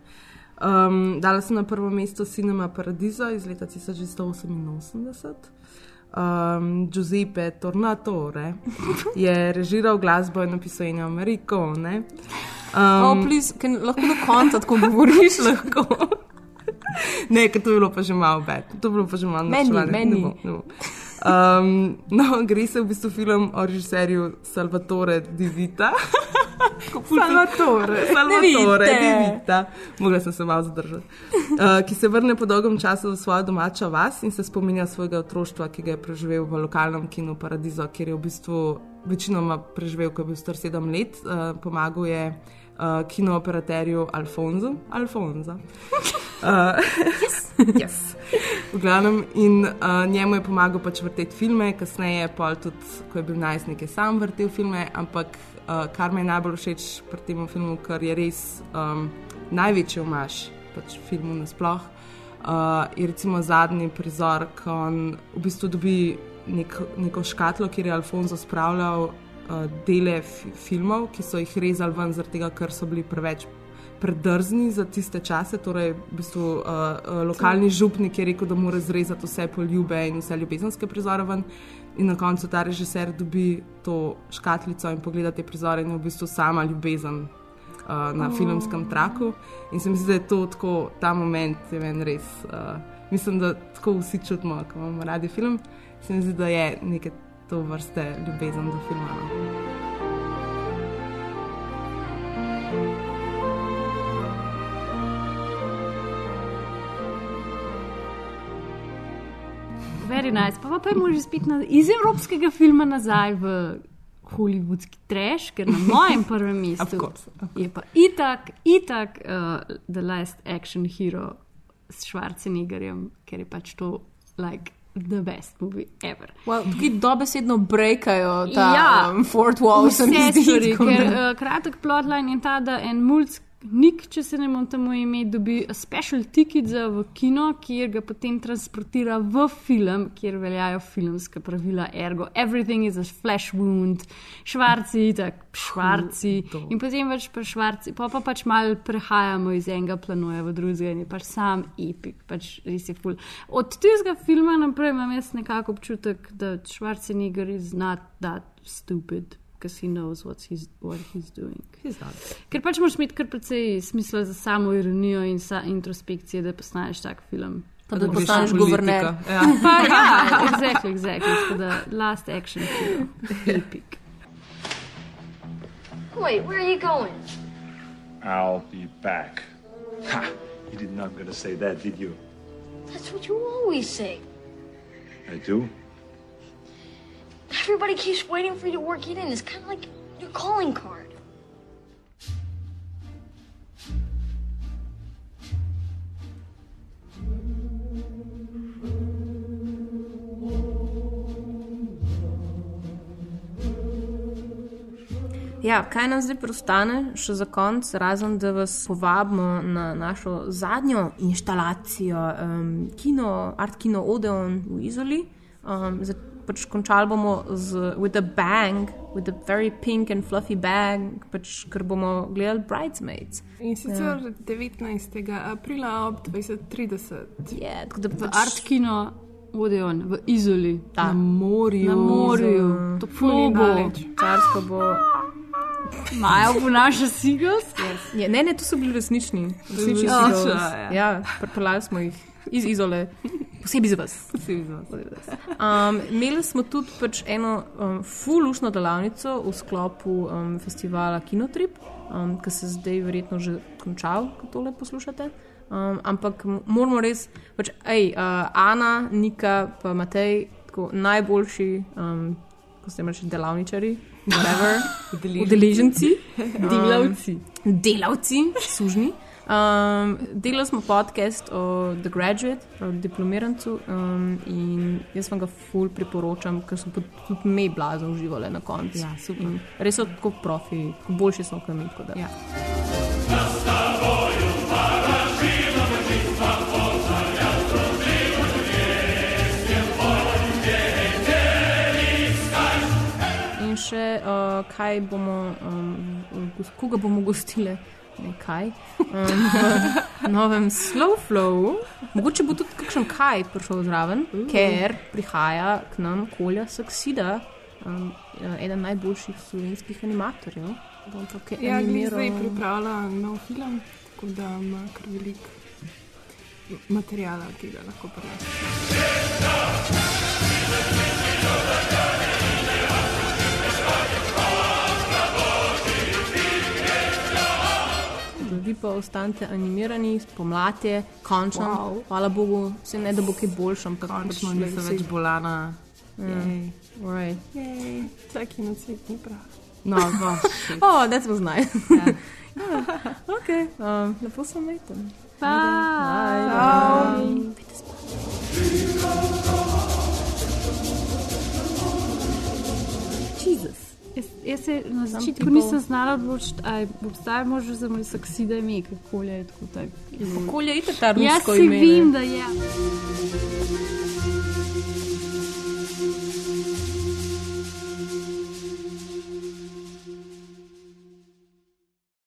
Um, dala sem na prvo mesto Cinema Paradiso iz leta 1988. Um, Giuseppe Tornatore je režiral glasbo in napisal Ennio Morricone. Um, oh, please, can, lahko na koncu tako govoriš. lahko. Ne, ker to je bilo pa že malo bed, to je bilo pa že malo Meni, norčevanje. meni. Ne bo, ne bo. Um, no, gre se v bistvu film o režiserju Salvatore Di Vita. Salvatore, Salvatore Vite. Vita. Mogla sem se malo zadržati. Uh, ki se vrne po dolgem času v svojo domačo vas in se spominja svojega otroštva, ki ga je preživel v lokalnem kinu Paradiso, kjer je v bistvu večinoma preživel, ko je bil star sedem let. Uh, pomagal je uh, kinooperaterju Alfonzu. Alfonza. Uh, yes. V glavnem, in uh, njemu je pomagal pač vrteti filme, kasneje pa tudi, ko je bil najstnik, je sam vrtel filme, ampak uh, kar mi je najbolj všeč pri tem filmu, ker je res um, največji omaž pač filmu nasploh, uh, je recimo zadnji prizor, ko on v bistvu dobi nek, neko škatlo, kjer je Alfonso spravljal uh, dele fi filmov, ki so jih rezali ven, tega, ker so bili preveč predrzni za tiste čase. Torej, v bistvu, uh, uh, lokalni župnik je rekel, da mora zrezati vse poljube in vse ljubezenske prizore ven. In na koncu ta režiser dobi to škatlico in pogleda te prizore, in je v bistvu sama ljubezen uh, na Oh. filmskem traku. In se mi zdi, da je to tako, ta moment je meni res. Uh, mislim, da tako vsi čutimo, ko imamo radi film. Se mi zdi, da je neke to vrste ljubezen do filma. no. Very nice. Pa pa pojmo že spet na, iz evropskega filma nazaj v hollywoodski trash, ker na mojem prvem mestu course, je pa itak, itak uh, The Last Action Hero s Schwarzeneggerjem, ker je pač to like the best movie ever. Well, tukaj dobesedno brekajo ta Ja. um, Fort Wall, se mi zdi. stvari, ker uh, kratek plotline je ta, da en mulj Nik, če se ne motim, temu ime, dobi special ticket za v kino, kjer ga potem transportira v film, kjer veljajo filmska pravila, ergo everything is a flesh wound, švarci, tako švarci. In potem pač pa švarci, pa pa pač mal prehajamo iz enega planoja v drugega in je pač sam epik, pač res je ful. Od tistega filma naprej imam jaz nekako občutek, da Schwarzenegger is not that stupid. Because he knows what he's, what he's doing. He's not. Ker pač moraš imeti kar precej smisla za samo ironijo in sa introspekcije, da postaneš tak film. Pa da greš postaneš guverner. Ja, pa, ja exactly, exactly. Tako da last action hero, epic. Wait, where are you going? I'll be back. Ha! You did not gonna say that, did you? That's what you always say. I do. Everybody keeps waiting for you to work it in. It's kind of like your calling card. Ja, kaj nam zdaj preostane, še za konec, razen da vas povabimo na našo zadnjo inštalacijo, um, kino, art kino Odeon v Izoli. Um, za pač končali bomo z With a Bang, with a very pink and fluffy bag, pač, ker bomo gledali Bridesmaids. In sicer ja. 19. aprila ob 2030. Yeah, tako da V pač Art Kino Odeon v Izoli. Ta. Na morju. Na morju. To Toplo bo. Carsko bo. Majo bo naša Seagulls? Yes. Ja, ne, ne, to so bili resnični. resnični Ja, Seagulls. ja. ja pripeljali smo jih iz izole, posebej za vas. Posebej za vas. Um, imeli smo tudi pač eno um, fulušno delavnico v sklopu um, festivala Kinotrip, um, ki se zdaj verjetno že končal, ko tole poslušate. Um, ampak moramo res, pač, ej, uh, Ana, Nika, pa Matej, tako najboljši, um, ko ste imeli delavničari, whatever, udeleženci, um, Delavci. delavci, sužni. Um, delali smo podcast o The Graduate, o diplomirancu, um, in jaz vam ga ful priporočam, ker so tudi me blazno uživali na koncu. Ja, super. In Res so tako profi, boljši so kot mi. Ja. In še uh, kaj bomo, um, koga bomo gostili, kaj, um, v novem Slow Flow. Mogoče bo tudi kakšen kaj prišel zraven, uh. ker prihaja k nam Kolja Saksida, um, eden najboljših slovenskih animatorjev. Ja, glih animiral. zdaj pripravlja nov film, tako da ima kar veliko materijala, ki ga lahko prenese. Vi pa ostanete animirani, spomladi, končno. Wow. Hvala Bogu, se ne da bo kaj boljši, ampak Končno nisem več bolana. Mm. Right. Jej, vsak na svet ni prav. No, no. oh, that was nice. Ja. yeah. okay, um, lepo sem imel. Bye. Bye. Jezus. Jaz, jaz se na začetku nisem znala odločiti, ali obstaja možnost za moj saksida ime, kako je tako. Tak, Okolje je tako ja, rusko ime. Jaz si vem, da je. Ja.